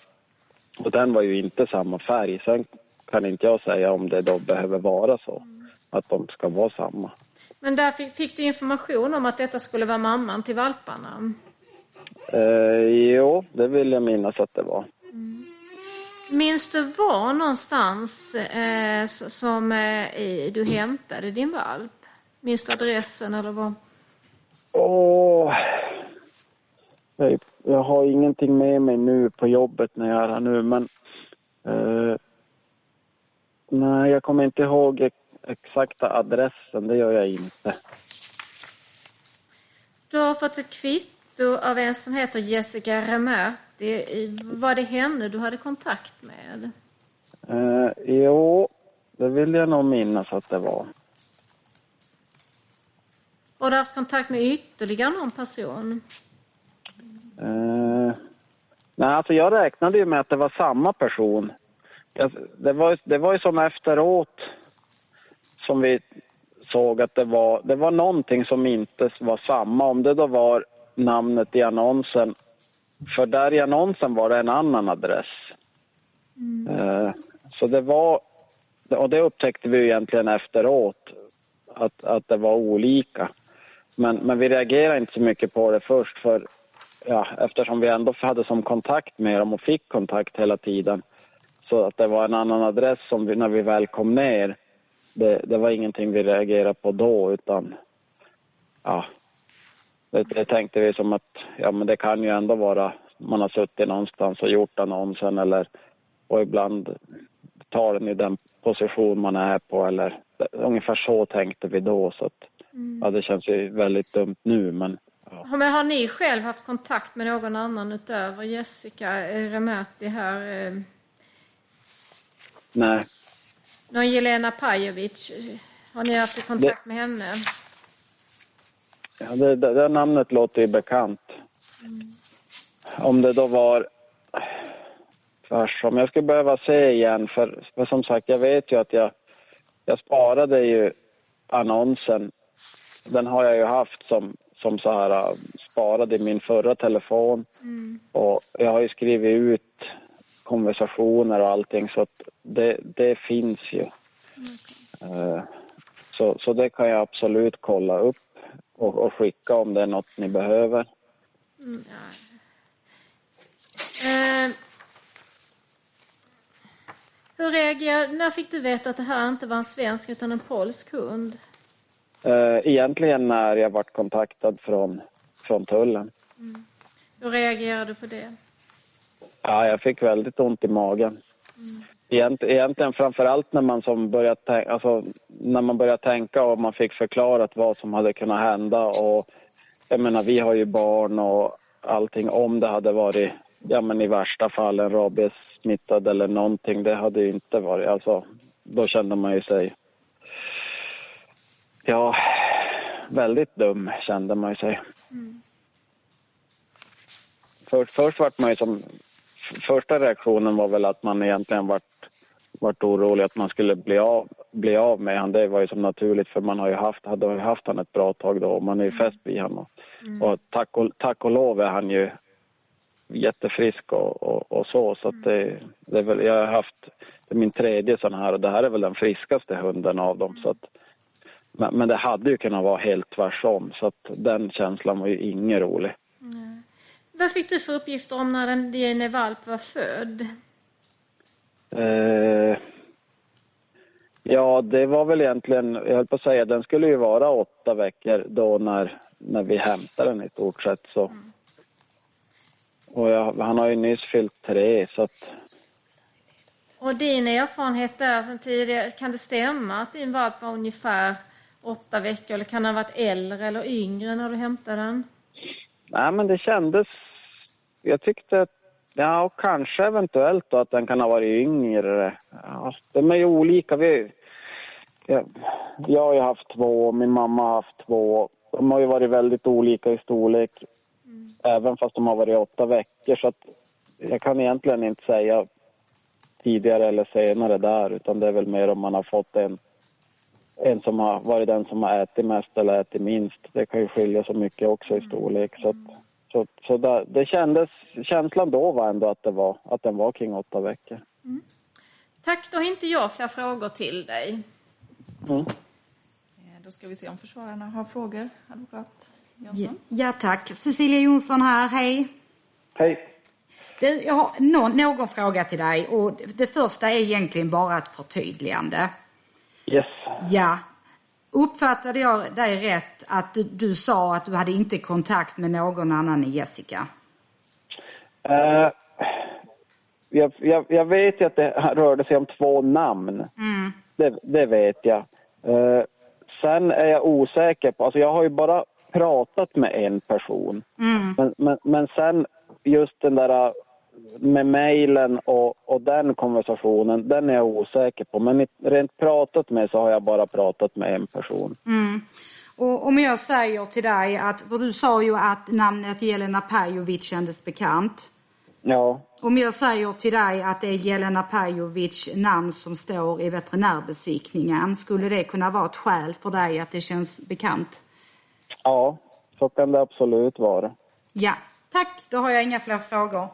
Och den var ju inte samma färg. Sen kan inte jag säga om det då behöver vara så. Att de ska vara samma. Men där fick, fick du information om att detta skulle vara mamman till valparna? Eh, jo, det vill jag minnas att det var. Minns du var någonstans eh, som eh, du hämtade din valp? Minns du adressen eller vad? Åh, jag, jag har ingenting med mig nu på jobbet när jag är här nu, men... Eh, nej, jag kommer inte ihåg ex- exakta adressen, det gör jag inte. Du har fått ett kvitto av en som heter Jessica Remerti. Var det henne du hade kontakt med? Eh, jo, det vill jag nog minnas att det var. Har du haft kontakt med ytterligare någon person? Eh, nej, alltså jag räknade ju med att det var samma person. Det, var, det var ju som efteråt som vi såg att det var, det var någonting som inte var samma. Om det då var namnet i annonsen. För där i annonsen var det en annan adress. Eh, så det var, och det upptäckte vi egentligen efteråt, att, att det var olika. Men, men vi reagerade inte så mycket på det först för ja, eftersom vi ändå hade som kontakt med dem och fick kontakt hela tiden. Så att det var en annan adress som vi, när vi väl kom ner, det, det var ingenting vi reagerade på då utan ja, det, det tänkte vi som att ja men det kan ju ändå vara man har suttit någonstans och gjort annonsen eller och ibland tar den i den position man är på eller ungefär så tänkte vi då så att ja det känns ju väldigt dumt nu men Ja, Men har ni själv haft kontakt med någon annan utöver Jessica Remerti här? eh, nej. Någon Jelena Pajovic? Har ni haft kontakt med henne? Ja, det, det, det namnet låter ju bekant. Om det då var... Vars, om jag skulle behöva se igen, för, för som sagt, jag vet ju att jag, jag sparade ju annonsen. Den har jag ju haft som, som så här äh, sparad i min förra telefon. Och jag har ju skrivit ut konversationer och allting så att det, det finns ju. Eh, Så, så det kan jag absolut kolla upp och, och skicka om det är något ni behöver. Mm. Eh, hur reagerade, när fick du veta att det här inte var en svensk utan en polsk kund? Eh, Egentligen när jag vart kontaktad från, från tullen. Hur reagerade du på det? Ja, jag fick väldigt ont i magen. Egent, egentligen framför allt när man som började tänka, alltså, när man började tänka och man fick förklarat vad som hade kunnat hända och jag menar vi har ju barn och allting om det hade varit, ja men i värsta fall en rabiessmittad eller någonting, det hade ju inte varit, alltså då kände man ju sig, ja, väldigt dum kände man ju sig. Först, först vart man ju som, första reaktionen var väl att man egentligen vart, vart orolig att man skulle bli av, bli av med han. Det var ju som naturligt för man har ju haft, hade ju haft han ett bra tag då och man är ju fäst vid honom. Och tack och, tack och lov är han ju jättefrisk och, och, och så. Så att det, det är väl, jag har haft, min tredje sån här och det här är väl den friskaste hunden av dem. Så att, men, men det hade ju kunnat vara helt tvärsom så att den känslan var ju ingen rolig. Vad fick du för uppgifter om när den, din valp var född? Eh, ja, det var väl egentligen, jag höll på att säga, den skulle ju vara åtta veckor då när, när vi hämtade den i stort sett. Så. Och jag, han har ju nyss fyllt tre så att Och din erfarenhet där sen tidigare, kan det stämma att din valp var ungefär åtta veckor eller kan den ha varit äldre eller yngre när du hämtade den? Nej, men det kändes... Jag tyckte... Ja, och kanske eventuellt då att den kan ha varit yngre. Ja, de är ju olika. Vi, ja, jag har ju haft två min mamma har haft två. De har ju varit väldigt olika i storlek. Även fast de har varit åtta veckor. Så att jag kan egentligen inte säga tidigare eller senare där. Utan det är väl mer om man har fått en, en som har varit den som har ätit mest eller ätit minst. Det kan ju skilja så mycket också i storlek. Så, att, så, så där, det kändes, känslan då var ändå att, det var, att den var kring åtta veckor. Tack, då har inte jag fler frågor till dig. Eh, Då ska vi se om försvararna har frågor. Advokat Jönsson. Ja tack. Cecilia Jonsson här, hej. Hej. Du, jag har någon, någon fråga till dig och det första är egentligen bara ett förtydligande. Yes. Ja. Uppfattade jag dig rätt att du, du sa att du hade inte kontakt med någon annan än Jessica? Eh, jag, jag, jag vet ju att det rörde sig om två namn. Mm. Det, det vet jag. Eh, sen är jag osäker på, alltså jag har ju bara pratat med en person. Mm. Men, men, men sen just den där med mejlen och, och den konversationen, den är jag osäker på. Men rent pratat med så har jag bara pratat med en person. Mm. Och om jag säger till dig att, för du sa ju att namnet Jelena Pajovic kändes bekant. Ja, Om jag säger till dig att det är Jelena Pajovic namn som står i veterinärbesiktningen, skulle det kunna vara ett skäl för dig att det känns bekant? ja, så kan det absolut vara. Ja, tack. Då har jag inga fler frågor.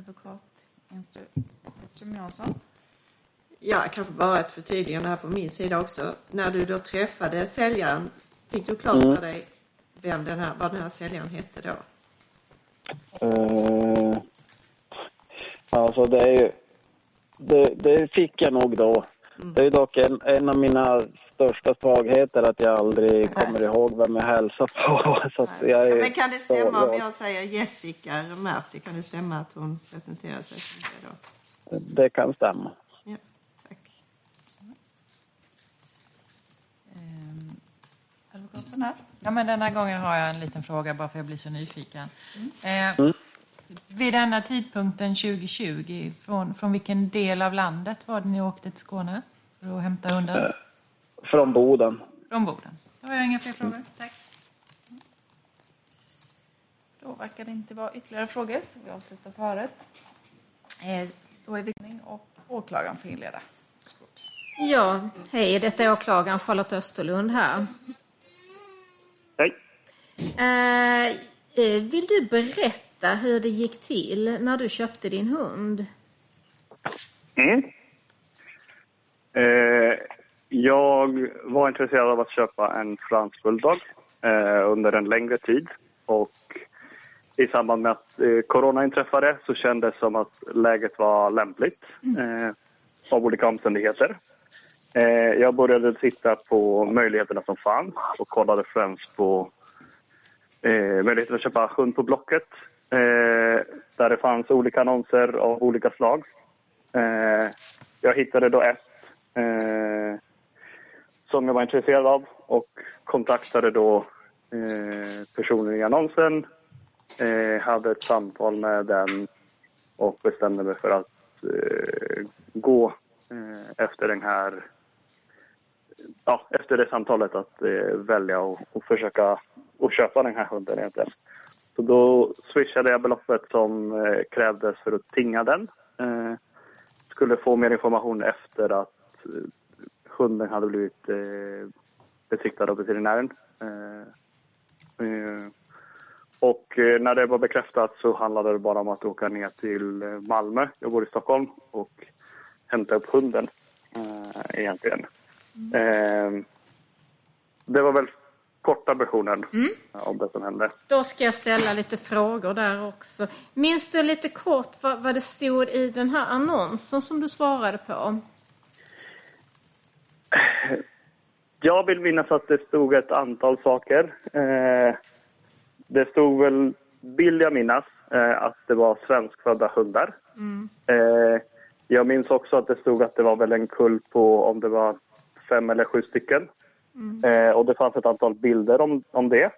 Advokat Enström Jansson. Ja, kanske bara ett förtydligande här från min sida också. När du då träffade säljaren, fick du klart Mm. för dig vem den här, vad den här säljaren hette då? Uh, alltså det är ju, det, det fick jag nog då. Det är dock en, en av mina största svagheter att jag aldrig kommer ihåg vem jag hälsar på. Så att jag är Men kan det stämma om jag säger Jessica Märti? Kan det stämma att hon presenterar sig som det då? Det kan stämma. Ja, tack. Ehm, advokaten här. Ja, men denna gången har jag en liten fråga bara för jag blir så nyfiken. Eh, Mm. vid denna tidpunkten 2020, från, från vilken del av landet var det ni åkte till Skåne för att hämta hundar? Från Boden. Från Boden. Då har jag inga fler frågor. Tack. Då verkar det inte vara ytterligare frågor, så vi avslutar förhöret. Eh, Då är vi och åklagaren får inleda. Ja, hej, detta är åklagaren Charlotte Österlund här. Hej. Eh, eh, vill du berätta hur det gick till när du köpte din hund? Mm. Eh, jag var intresserad av att köpa en fransk bulldog eh, under en längre tid. Och i samband med att eh, corona inträffade så kändes det som att läget var lämpligt eh, av olika omständigheter. Eh, jag började titta på möjligheterna som fanns och kollade främst på eh, möjligheten att köpa hund på Blocket. Eh, där det fanns olika annonser av olika slag. Eh, jag hittade då ett eh, som jag var intresserad av och kontaktade då eh, personen i annonsen. Eh, hade ett samtal med den och bestämde mig för att eh, gå eh, efter den här ja, efter det samtalet att eh, välja och, och försöka och köpa den här hunden egentligen. Så då swishade jag beloppet som eh, krävdes för att tinga den. Eh, skulle få mer information efter att eh, hunden hade blivit eh, besiktad av veterinären. Eh, eh, och eh, när det var bekräftat så handlade det bara om att åka ner till eh, Malmö, jag bor i Stockholm, och hämta upp hunden eh, egentligen. Eh, det var väl korta versionen av det som hände. Då ska jag ställa lite frågor där också. Minns du lite kort vad, vad det stod i den här annonsen som du svarade på? Jag vill minnas att det stod ett antal saker. Eh, det stod väl, vill jag minnas, eh, att det var svenskfödda hundar. Mm. Eh, jag minns också att det stod att det var väl en kull på om det var fem eller sju stycken. Mm. Eh, och det fanns ett antal bilder om, om det.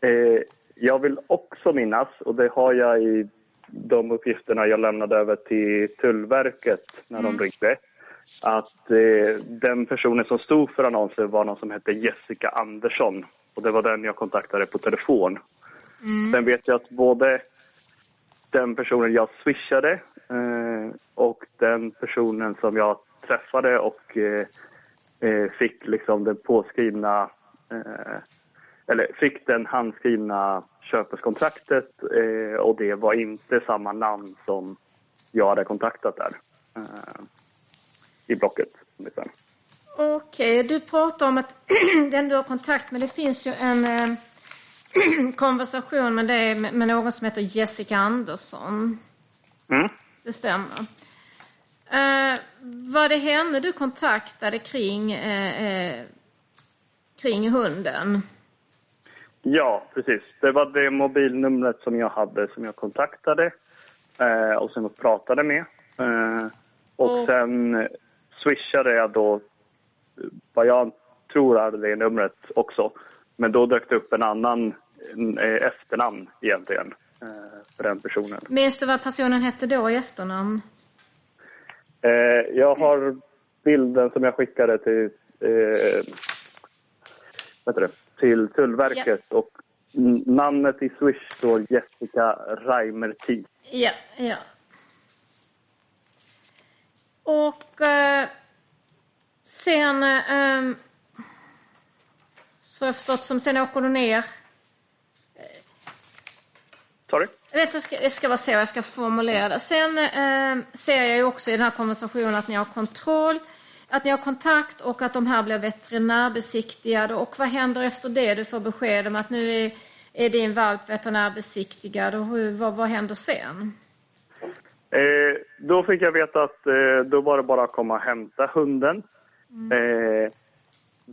Eh, jag vill också minnas, och det har jag i de uppgifterna jag lämnade över till Tullverket när de Mm. ringde, att eh, den personen som stod för annonsen var någon som hette Jessica Andersson. Och det var den jag kontaktade på telefon. Mm. Sen vet jag att både den personen jag swishade eh, och den personen som jag träffade och eh, eh, fick liksom den påskrivna eh, eller fick den handskrivna köpeskontraktet eh, och det var inte samma namn som jag hade kontaktat där i Blocket. Liksom. Okej, du pratar om att den du har kontakt med, det finns ju en eh, konversation med dig med, någon som heter Jessica Andersson. Mm. Det stämmer. Eh, var det henne du kontaktade kring, eh, eh, kring hunden? Ja, precis. Det var det mobilnumret som jag hade som jag kontaktade eh, och sen pratade med. Eh, och Och- sen swishade jag då vad jag tror är det numret också. Men då dök det upp en annan eh, efternamn egentligen eh, för den personen. Minns du vad personen hette då i efternamn? Eh, jag har bilden som jag skickade till, eh, vad det, till Tullverket och n- namnet i Swish står Jessica Reimerti. Ja, ja. Och eh, sen eh, så har jag förstått som sen åker du ner. Sorry? Jag vet, jag ska, det ska vara så jag ska formulera det. Sen eh, ser jag ju också i den här konversationen att ni har kontroll, att ni har kontakt och att de här blir veterinärbesiktigade. Och vad händer efter det? Du får besked om att nu är, är din valp veterinärbesiktigad och hur, vad, vad händer sen? Eh, då fick jag veta att eh, då var det bara att komma och hämta hunden. Eh,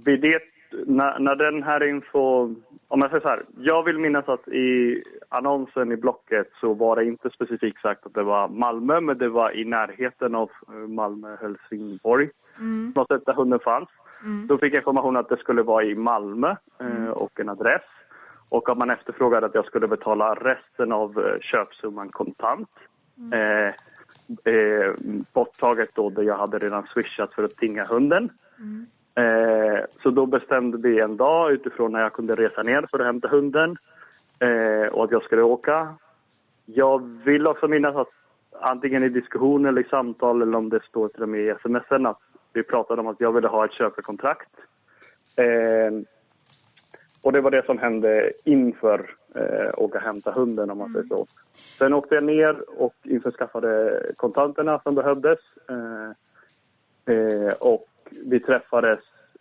vid det, när, när den här info... Om jag säger så här, jag vill minnas att i annonsen i Blocket så var det inte specifikt sagt att det var Malmö, men det var i närheten av eh, Malmö-Helsingborg. Mm. Något där hunden fanns. Mm. Då fick jag information att det skulle vara i Malmö eh, och en adress. Och att man efterfrågade att jag skulle betala resten av eh, köpsumman kontant. Eh, eh, borttaget då där jag hade redan swishat för att tinga hunden. Eh, så då bestämde vi en dag utifrån när jag kunde resa ner för att hämta hunden eh, och att jag skulle åka. Jag vill också minnas att antingen i diskussion eller i samtal eller om det står till och med i smsen att vi pratade om att jag ville ha ett köpekontrakt. Eh, och det var det som hände inför eh, åka och hämta hunden om man säger så. Sen åkte jag ner och införskaffade kontanterna som behövdes. Eh, eh, och vi träffades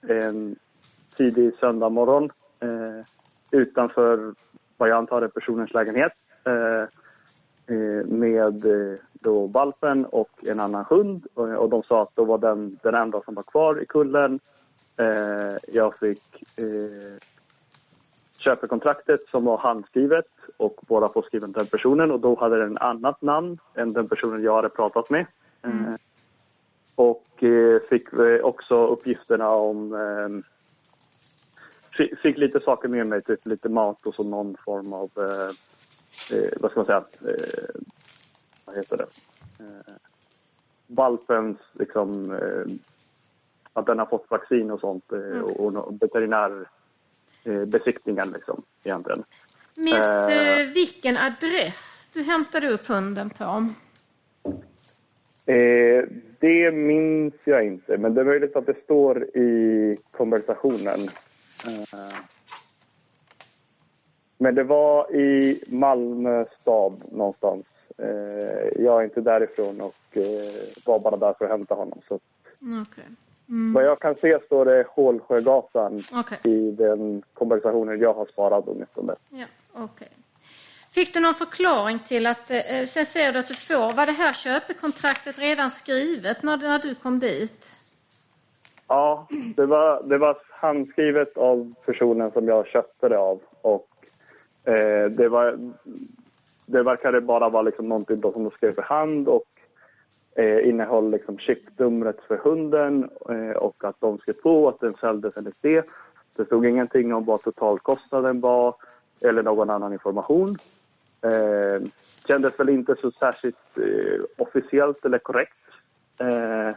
en tidig söndag morgon eh, utanför vad jag antar är personens lägenhet. Eh, eh, med då valpen och en annan hund. Och, de sa att då var den den enda som var kvar i kullen. Jag fick eh, köpekontraktet som var handskrivet och båda påskriven den personen och då hade den annat namn än den personen jag hade pratat med. Eh, och eh, fick också uppgifterna om... Eh, fi- fick lite saker med mig, typ lite mat och så någon form av... Vad ska man säga? Vad heter det? Valpens, liksom... Att den har fått vaccin och sånt eh, och, veterinär besiktningen liksom, egentligen. Minns Eh, du vilken adress du hämtade upp hunden på? Eh, det minns jag inte, men det är möjligt att det står i konversationen. Eh, men det var i Malmö stad någonstans. Eh, jag är inte därifrån och eh, var bara där för att hämta honom. Så Okej. Mm. Vad jag kan se står det Hålsjögatan Okej. i den konversationen jag har sparat åtminstone. Ja, okej. Fick du någon förklaring till att, eh, sen ser du att du får, var det här köpekontraktet redan skrivet när, när du kom dit? Ja, det var, det var handskrivet av personen som jag köpte det av. Och eh, det, var, det verkade bara vara liksom någonting som de skrev för hand och eh, innehöll liksom chipnumret för hunden eh, och att de skrev på att den såldes enligt det. Det stod ingenting om vad totalkostnaden var eller någon annan information. Eh, kändes väl inte så särskilt eh, officiellt eller korrekt. Eh,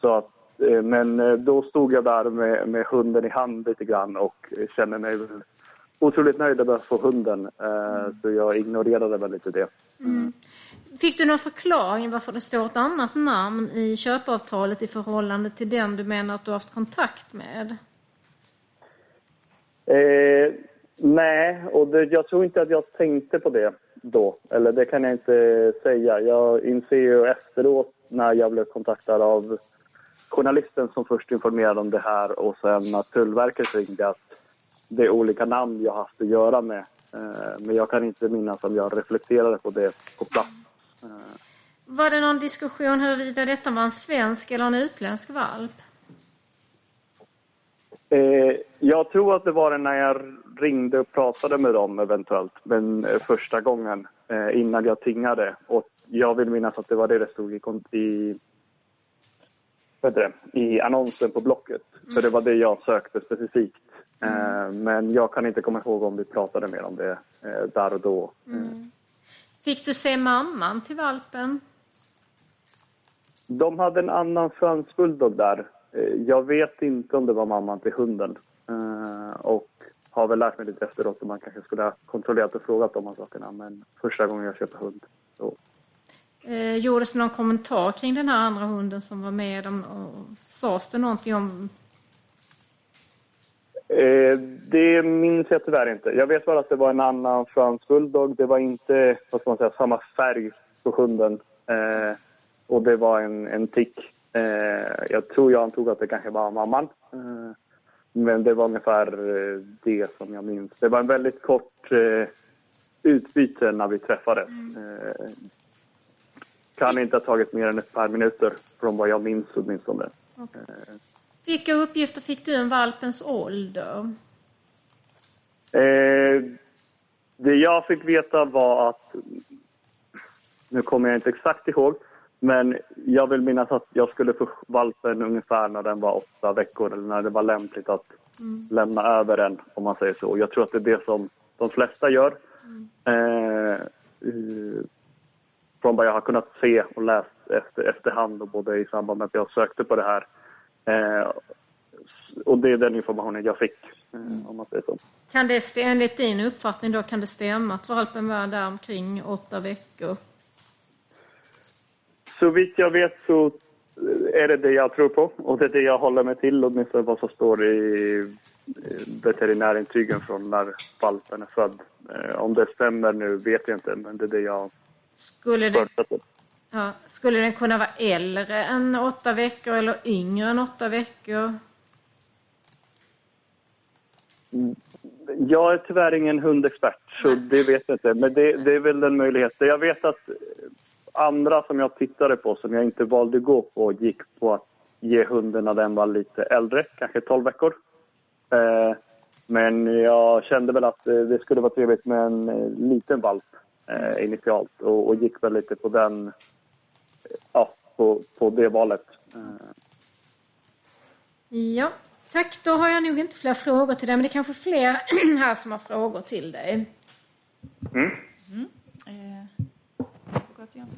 så att, eh, men eh, då stod jag där med, med hunden i hand lite grann och kände mig otroligt nöjd över att få hunden. Eh, Så jag ignorerade väl lite det. Mm. Fick du någon förklaring varför det står ett annat namn i köpavtalet i förhållande till den du menar att du har haft kontakt med? Eh, nej, och det, jag tror inte att jag tänkte på det. då. Eller det kan jag inte säga. Jag inser ju efteråt när jag blev kontaktad av journalisten som först informerade om det här och sen att Tullverket ringde att det är olika namn jag haft att göra med. Eh, Men jag kan inte minnas om jag reflekterade på det på plats. Var det någon diskussion huruvida detta var en svensk eller en utländsk valp? Eh, jag tror att det var det när jag ringde och pratade med dem eventuellt, men eh, första gången eh, innan jag tingade. Och jag vill minnas att det var det det stod i, i, det, i annonsen på Blocket. Så det var det jag sökte specifikt. Eh, men jag kan inte komma ihåg om vi pratade mer om det där och då. Mm. Fick du se mamman till valpen? De hade en annan fransk bulldog där. Eh, Jag vet inte om det var mamman till hunden. Eh, Och har väl lärt mig lite efteråt om man kanske skulle ha kontrollerat och frågat de här sakerna. Men första gången jag köpte hund. Så. Eh, gjordes det någon kommentar kring den här andra hunden som var med? Och sades det någonting om... Eh, det minns jag tyvärr inte. Jag vet bara att det var en annan fransk bulldog. Det var inte vad ska man säga, samma färg på hunden. Eh, och det var en, en tick. Eh, jag tror jag antog att det kanske var mamman. Eh, men det var ungefär eh, det som jag minns. Det var en väldigt kort utbyte när vi träffades. Eh, kan inte ha tagit mer än ett par minuter från vad jag minns åtminstone. Okej. Vilka uppgifter fick du om valpens ålder? Eh, det jag fick veta var att, nu kommer jag inte exakt ihåg, men jag vill minnas att jag skulle få valpen ungefär när den var åtta veckor eller när det var lämpligt att Mm. lämna över den, om man säger så. Jag tror att det är det som de flesta gör. Eh, eh, från vad jag har kunnat se och läst efter, efterhand och både i samband med att jag sökte på det här. Eh, och det är den informationen jag fick, eh, om man säger så. Kan det, enligt din uppfattning då, kan det stämma att valpen var där omkring åtta veckor? Så vitt jag vet så är det det jag tror på och det är det jag håller mig till, åtminstone vad som står i eh, veterinärintygen från när valpen är född. Eh, Om det stämmer nu vet jag inte, men det är det jag Skulle, det. Ja, skulle den kunna vara äldre än åtta veckor eller yngre än åtta veckor? Jag är tyvärr ingen hundexpert, så det vet jag inte. Men det, det är väl en möjlighet. Jag vet att andra som jag tittade på, som jag inte valde att gå på, gick på att ge hunden när den var lite äldre, kanske 12 veckor. Eh, men jag kände väl att eh, det skulle vara trevligt med en eh, liten valp eh, initialt och, och gick väl lite på den, ja, på, på det valet. Eh, Ja, tack. Då har jag nog inte fler frågor till dig, men det är kanske fler här som har frågor till dig. mm.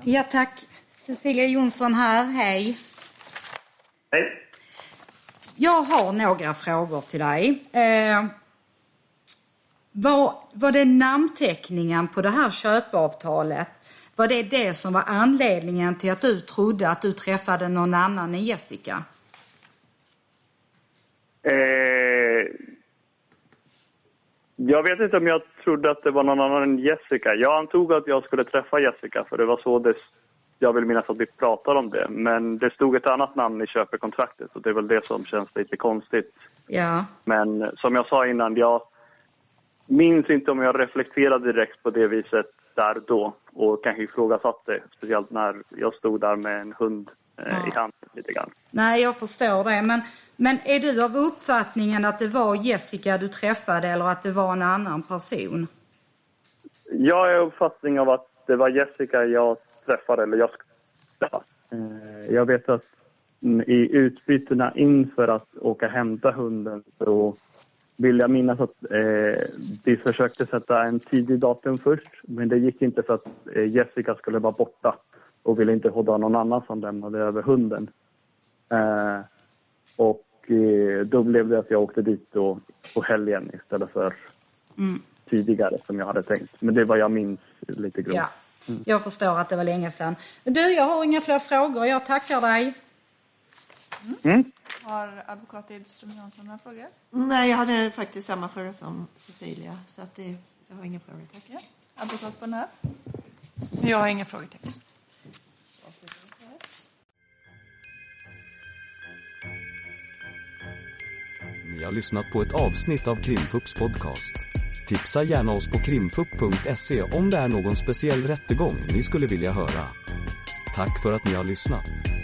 Ja, tack. Cecilia Jonsson här, hej. Hej. Jag har några frågor till dig. Eh, var, var det namnteckningen på det här köpavtalet, var det det som var anledningen till att du trodde att du träffade någon annan än Jessica? Eh, jag vet inte om jag trodde att det var någon annan än Jessica. Jag antog att jag skulle träffa Jessica, för det var så det, jag vill minnas att vi pratade om det. Men det stod ett annat namn i köpekontraktet och det är väl det som känns lite konstigt. Ja. Men som jag sa innan, jag minns inte om jag reflekterade direkt på det viset där då och kanske ifrågasatte, speciellt när jag stod där med en hund eh, i hand lite grann. Nej, jag förstår det. Men, men är du av uppfattningen att det var Jessica du träffade eller att det var en annan person? Jag är av uppfattning av att det var Jessica jag träffade, eller jag skulle träffa. Eh, Jag vet att i utbytena inför att åka hämta hunden så vill jag minnas att eh, vi försökte sätta en tidig datum först, men det gick inte för att eh, Jessica skulle vara borta och ville inte ha någon annan som lämnade över hunden. Eh, och eh, då blev det att jag åkte dit då på helgen istället för Mm. tidigare som jag hade tänkt. Men det var jag minns lite grovt. Ja, jag förstår att det var länge sedan. Du, jag har inga fler frågor. Jag tackar dig. Mm. Har advokat Edström Jansson några frågor? Nej, jag hade faktiskt samma fråga som Cecilia, så att det, jag har inga frågor. Tack. Ja. advokat här? Jag har inga frågetecken. Ni har lyssnat på ett avsnitt av Krimfupps podcast. Tipsa gärna oss på krimfupp.se om det är någon speciell rättegång ni skulle vilja höra. Tack för att ni har lyssnat.